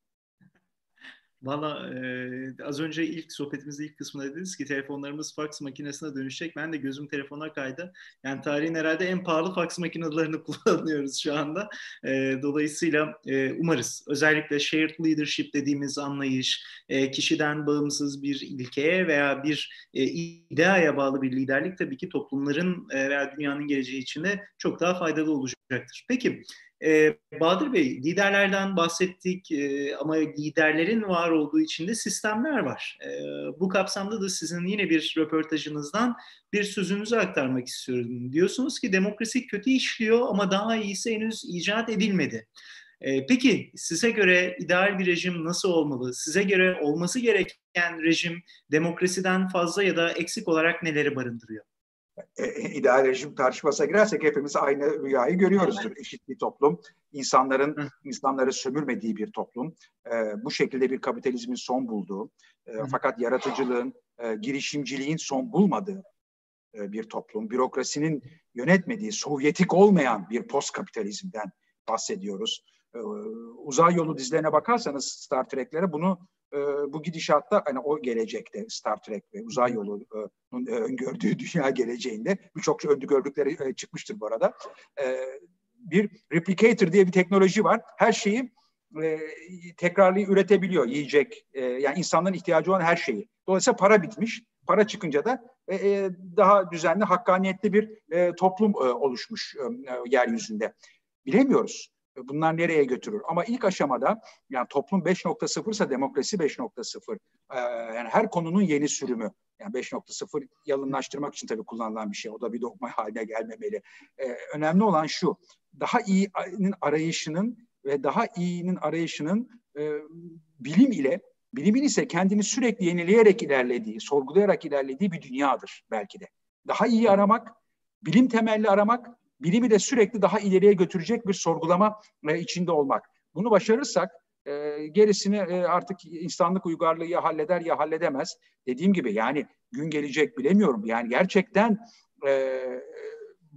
Speaker 1: Valla e, az önce ilk sohbetimizde ilk kısmında dediniz ki telefonlarımız fax makinesine dönüşecek. Ben de gözüm telefona kaydı. Yani tarihin herhalde en pahalı fax makinelerini kullanıyoruz şu anda. E, dolayısıyla e, umarız özellikle shared leadership dediğimiz anlayış, e, kişiden bağımsız bir ilkeye veya bir e, ideaya bağlı bir liderlik tabii ki toplumların e, veya dünyanın geleceği için de çok daha faydalı olacaktır. Peki ee, Bahadır Bey, liderlerden bahsettik e, ama liderlerin var olduğu içinde sistemler var. E, bu kapsamda da sizin yine bir röportajınızdan bir sözünüzü aktarmak istiyorum. Diyorsunuz ki demokrasi kötü işliyor ama daha iyisi henüz icat edilmedi. E, peki size göre ideal bir rejim nasıl olmalı? Size göre olması gereken rejim demokrasiden fazla ya da eksik olarak neleri barındırıyor?
Speaker 2: E, ideal rejim tartışmasına girersek hepimiz aynı rüyayı görüyoruzdur. Eşit bir toplum, insanların Hı. insanları sömürmediği bir toplum, e, bu şekilde bir kapitalizmin son bulduğu, e, fakat yaratıcılığın, e, girişimciliğin son bulmadığı e, bir toplum, bürokrasinin yönetmediği, sovyetik olmayan bir post kapitalizmden bahsediyoruz. E, uzay yolu dizilerine bakarsanız Star Trek'lere bunu e, bu gidişatta hani o gelecekte Star Trek ve uzay yolunun e, öngördüğü dünya geleceğinde birçok şey öngördükleri e, çıkmıştır bu arada. E, bir replicator diye bir teknoloji var. Her şeyi e, tekrarlı üretebiliyor yiyecek. E, yani insanların ihtiyacı olan her şeyi. Dolayısıyla para bitmiş. Para çıkınca da e, e daha düzenli, hakkaniyetli bir e, toplum e, oluşmuş e, yeryüzünde. Bilemiyoruz bunlar nereye götürür? Ama ilk aşamada yani toplum 5.0 ise demokrasi 5.0. Ee, yani her konunun yeni sürümü. Yani 5.0 yalınlaştırmak için tabii kullanılan bir şey. O da bir dogma haline gelmemeli. Ee, önemli olan şu. Daha iyinin arayışının ve daha iyinin arayışının e, bilim ile bilimin ise kendini sürekli yenileyerek ilerlediği, sorgulayarak ilerlediği bir dünyadır belki de. Daha iyi aramak, bilim temelli aramak bilimi de sürekli daha ileriye götürecek bir sorgulama e, içinde olmak. Bunu başarırsak e, gerisini e, artık insanlık uygarlığı ya halleder ya halledemez. Dediğim gibi yani gün gelecek bilemiyorum. Yani gerçekten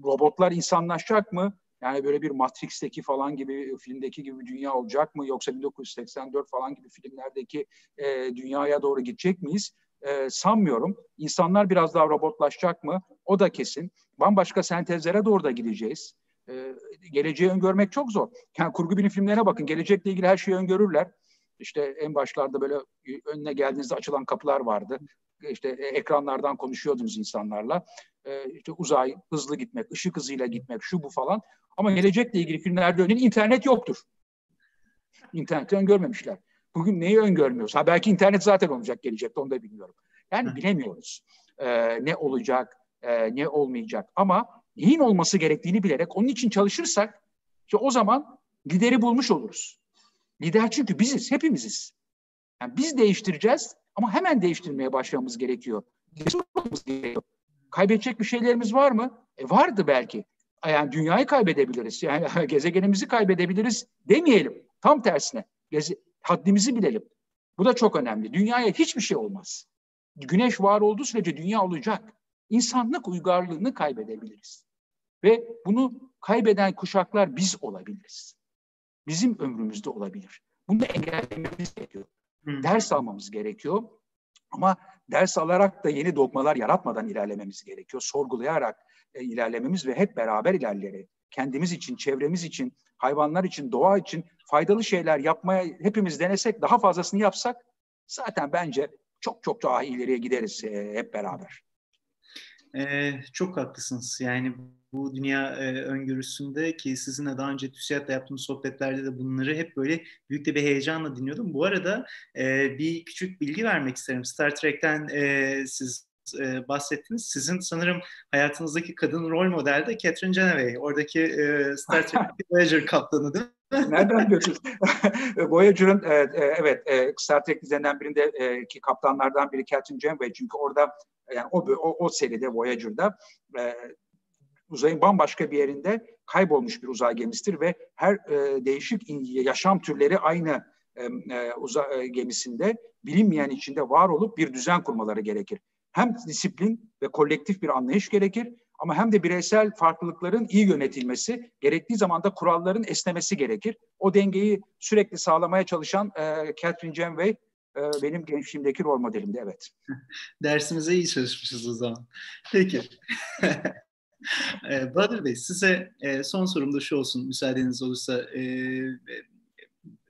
Speaker 2: robotlar insanlaşacak mı? Yani böyle bir Matrix'teki falan gibi filmdeki gibi dünya olacak mı? Yoksa 1984 falan gibi filmlerdeki e, dünyaya doğru gidecek miyiz? E, sanmıyorum. İnsanlar biraz daha robotlaşacak mı? O da kesin. Bambaşka sentezlere doğru da gideceğiz. E, geleceği öngörmek çok zor. Yani kurgu bilim filmlerine bakın. Gelecekle ilgili her şeyi öngörürler. İşte en başlarda böyle önüne geldiğinizde açılan kapılar vardı. İşte ekranlardan konuşuyordunuz insanlarla. E, işte uzay, hızlı gitmek, ışık hızıyla gitmek, şu bu falan. Ama gelecekle ilgili filmlerde örneğin internet yoktur. İnterneti öngörmemişler. Bugün neyi öngörmüyoruz? Ha belki internet zaten olacak gelecekte onu da bilmiyorum. Yani bilemiyoruz. Ee, ne olacak, e, ne olmayacak. Ama neyin olması gerektiğini bilerek onun için çalışırsak işte o zaman lideri bulmuş oluruz. Lider çünkü biziz, hepimiziz. Yani biz değiştireceğiz ama hemen değiştirmeye başlamamız gerekiyor. gerekiyor. Kaybedecek bir şeylerimiz var mı? E vardı belki. Yani dünyayı kaybedebiliriz. Yani gezegenimizi kaybedebiliriz demeyelim. Tam tersine. Geze, haddimizi bilelim. Bu da çok önemli. Dünyaya hiçbir şey olmaz. Güneş var olduğu sürece dünya olacak. İnsanlık uygarlığını kaybedebiliriz. Ve bunu kaybeden kuşaklar biz olabiliriz. Bizim ömrümüzde olabilir. Bunu engellememiz gerekiyor. Hı. Ders almamız gerekiyor. Ama ders alarak da yeni dogmalar yaratmadan ilerlememiz gerekiyor. Sorgulayarak e, ilerlememiz ve hep beraber ilerleyerek kendimiz için, çevremiz için, hayvanlar için, doğa için faydalı şeyler yapmaya hepimiz denesek, daha fazlasını yapsak zaten bence çok çok daha ileriye gideriz e, hep beraber.
Speaker 1: Ee, çok haklısınız. Yani bu dünya e, öngörüsünde ki sizinle daha önce TÜSİAD'la yaptığımız sohbetlerde de bunları hep böyle büyük de bir heyecanla dinliyordum. Bu arada e, bir küçük bilgi vermek isterim. Star Trek'ten e, siz e, bahsettiniz. Sizin sanırım hayatınızdaki kadın rol model de Catherine Genevay. Oradaki e, Star Trek Voyager kaptanı değil mi?
Speaker 2: Nereden biliyorsunuz? Voyager'ın e, e, evet e, Star Trek dizilerinden birinde e, ki kaptanlardan biri Catherine Janeway. Çünkü orada yani o, o, o seride Voyager'da e, uzayın bambaşka bir yerinde kaybolmuş bir uzay gemisidir ve her e, değişik yaşam türleri aynı e, e, uzay e, gemisinde bilinmeyen içinde var olup bir düzen kurmaları gerekir. Hem disiplin ve kolektif bir anlayış gerekir ama hem de bireysel farklılıkların iyi yönetilmesi, gerektiği zaman da kuralların esnemesi gerekir. O dengeyi sürekli sağlamaya çalışan e, Catherine Janeway e, benim gençliğimdeki rol modelimdi, evet.
Speaker 1: Dersimize iyi çalışmışız o zaman. Peki. e, Bahadır Bey, size e, son sorum da şu olsun, müsaadeniz olursa. E,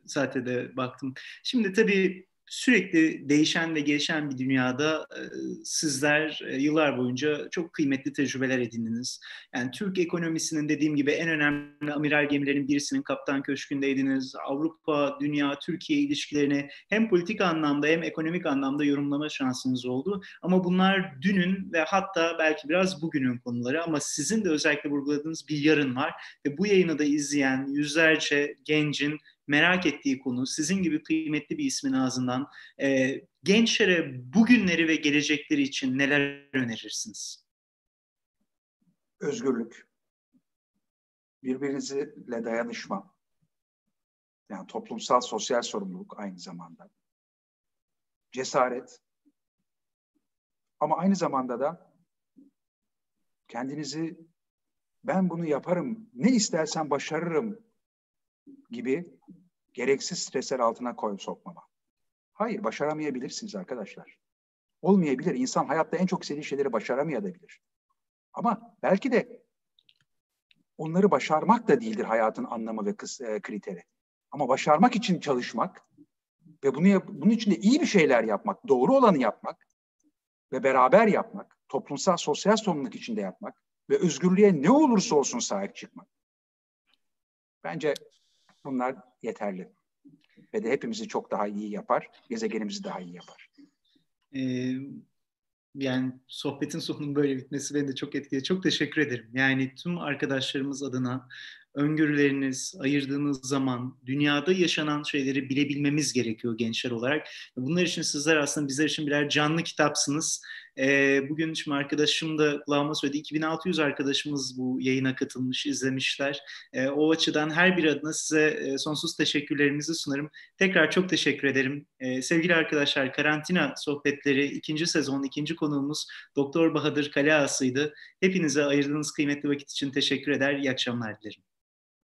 Speaker 1: zaten de baktım. Şimdi tabii sürekli değişen ve gelişen bir dünyada e, sizler e, yıllar boyunca çok kıymetli tecrübeler edindiniz. Yani Türk ekonomisinin dediğim gibi en önemli amiral gemilerin birisinin kaptan köşkündeydiniz. Avrupa, dünya, Türkiye ilişkilerini hem politik anlamda hem ekonomik anlamda yorumlama şansınız oldu. Ama bunlar dünün ve hatta belki biraz bugünün konuları ama sizin de özellikle vurguladığınız bir yarın var ve bu yayını da izleyen yüzlerce gencin merak ettiği konu, sizin gibi kıymetli bir ismin ağzından e, gençlere bugünleri ve gelecekleri için neler önerirsiniz?
Speaker 2: Özgürlük, birbirinizle dayanışma, yani toplumsal sosyal sorumluluk aynı zamanda, cesaret. Ama aynı zamanda da kendinizi ben bunu yaparım, ne istersen başarırım gibi gereksiz stresler altına koy sokmama. Hayır, başaramayabilirsiniz arkadaşlar. Olmayabilir. İnsan hayatta en çok istediği şeyleri başaramayabilir. Ama belki de onları başarmak da değildir hayatın anlamı ve e, kriteri. Ama başarmak için çalışmak ve bunu bunun için de iyi bir şeyler yapmak, doğru olanı yapmak ve beraber yapmak, toplumsal sosyal sorumluluk içinde yapmak ve özgürlüğe ne olursa olsun sahip çıkmak. Bence Bunlar yeterli. Ve de hepimizi çok daha iyi yapar, gezegenimizi daha iyi yapar.
Speaker 1: Ee, yani sohbetin sonunun böyle bitmesi beni de çok etkiledi. Çok teşekkür ederim. Yani tüm arkadaşlarımız adına öngörüleriniz, ayırdığınız zaman dünyada yaşanan şeyleri bilebilmemiz gerekiyor gençler olarak. Bunlar için sizler aslında bizler için birer canlı kitapsınız. E, bugün şimdi arkadaşım da kulağıma söyledi. 2600 arkadaşımız bu yayına katılmış, izlemişler. E, o açıdan her bir adına size e, sonsuz teşekkürlerimizi sunarım. Tekrar çok teşekkür ederim. E, sevgili arkadaşlar, Karantina Sohbetleri ikinci sezon, ikinci konuğumuz Doktor Bahadır Kaleası'ydı. Hepinize ayırdığınız kıymetli vakit için teşekkür eder. İyi akşamlar dilerim.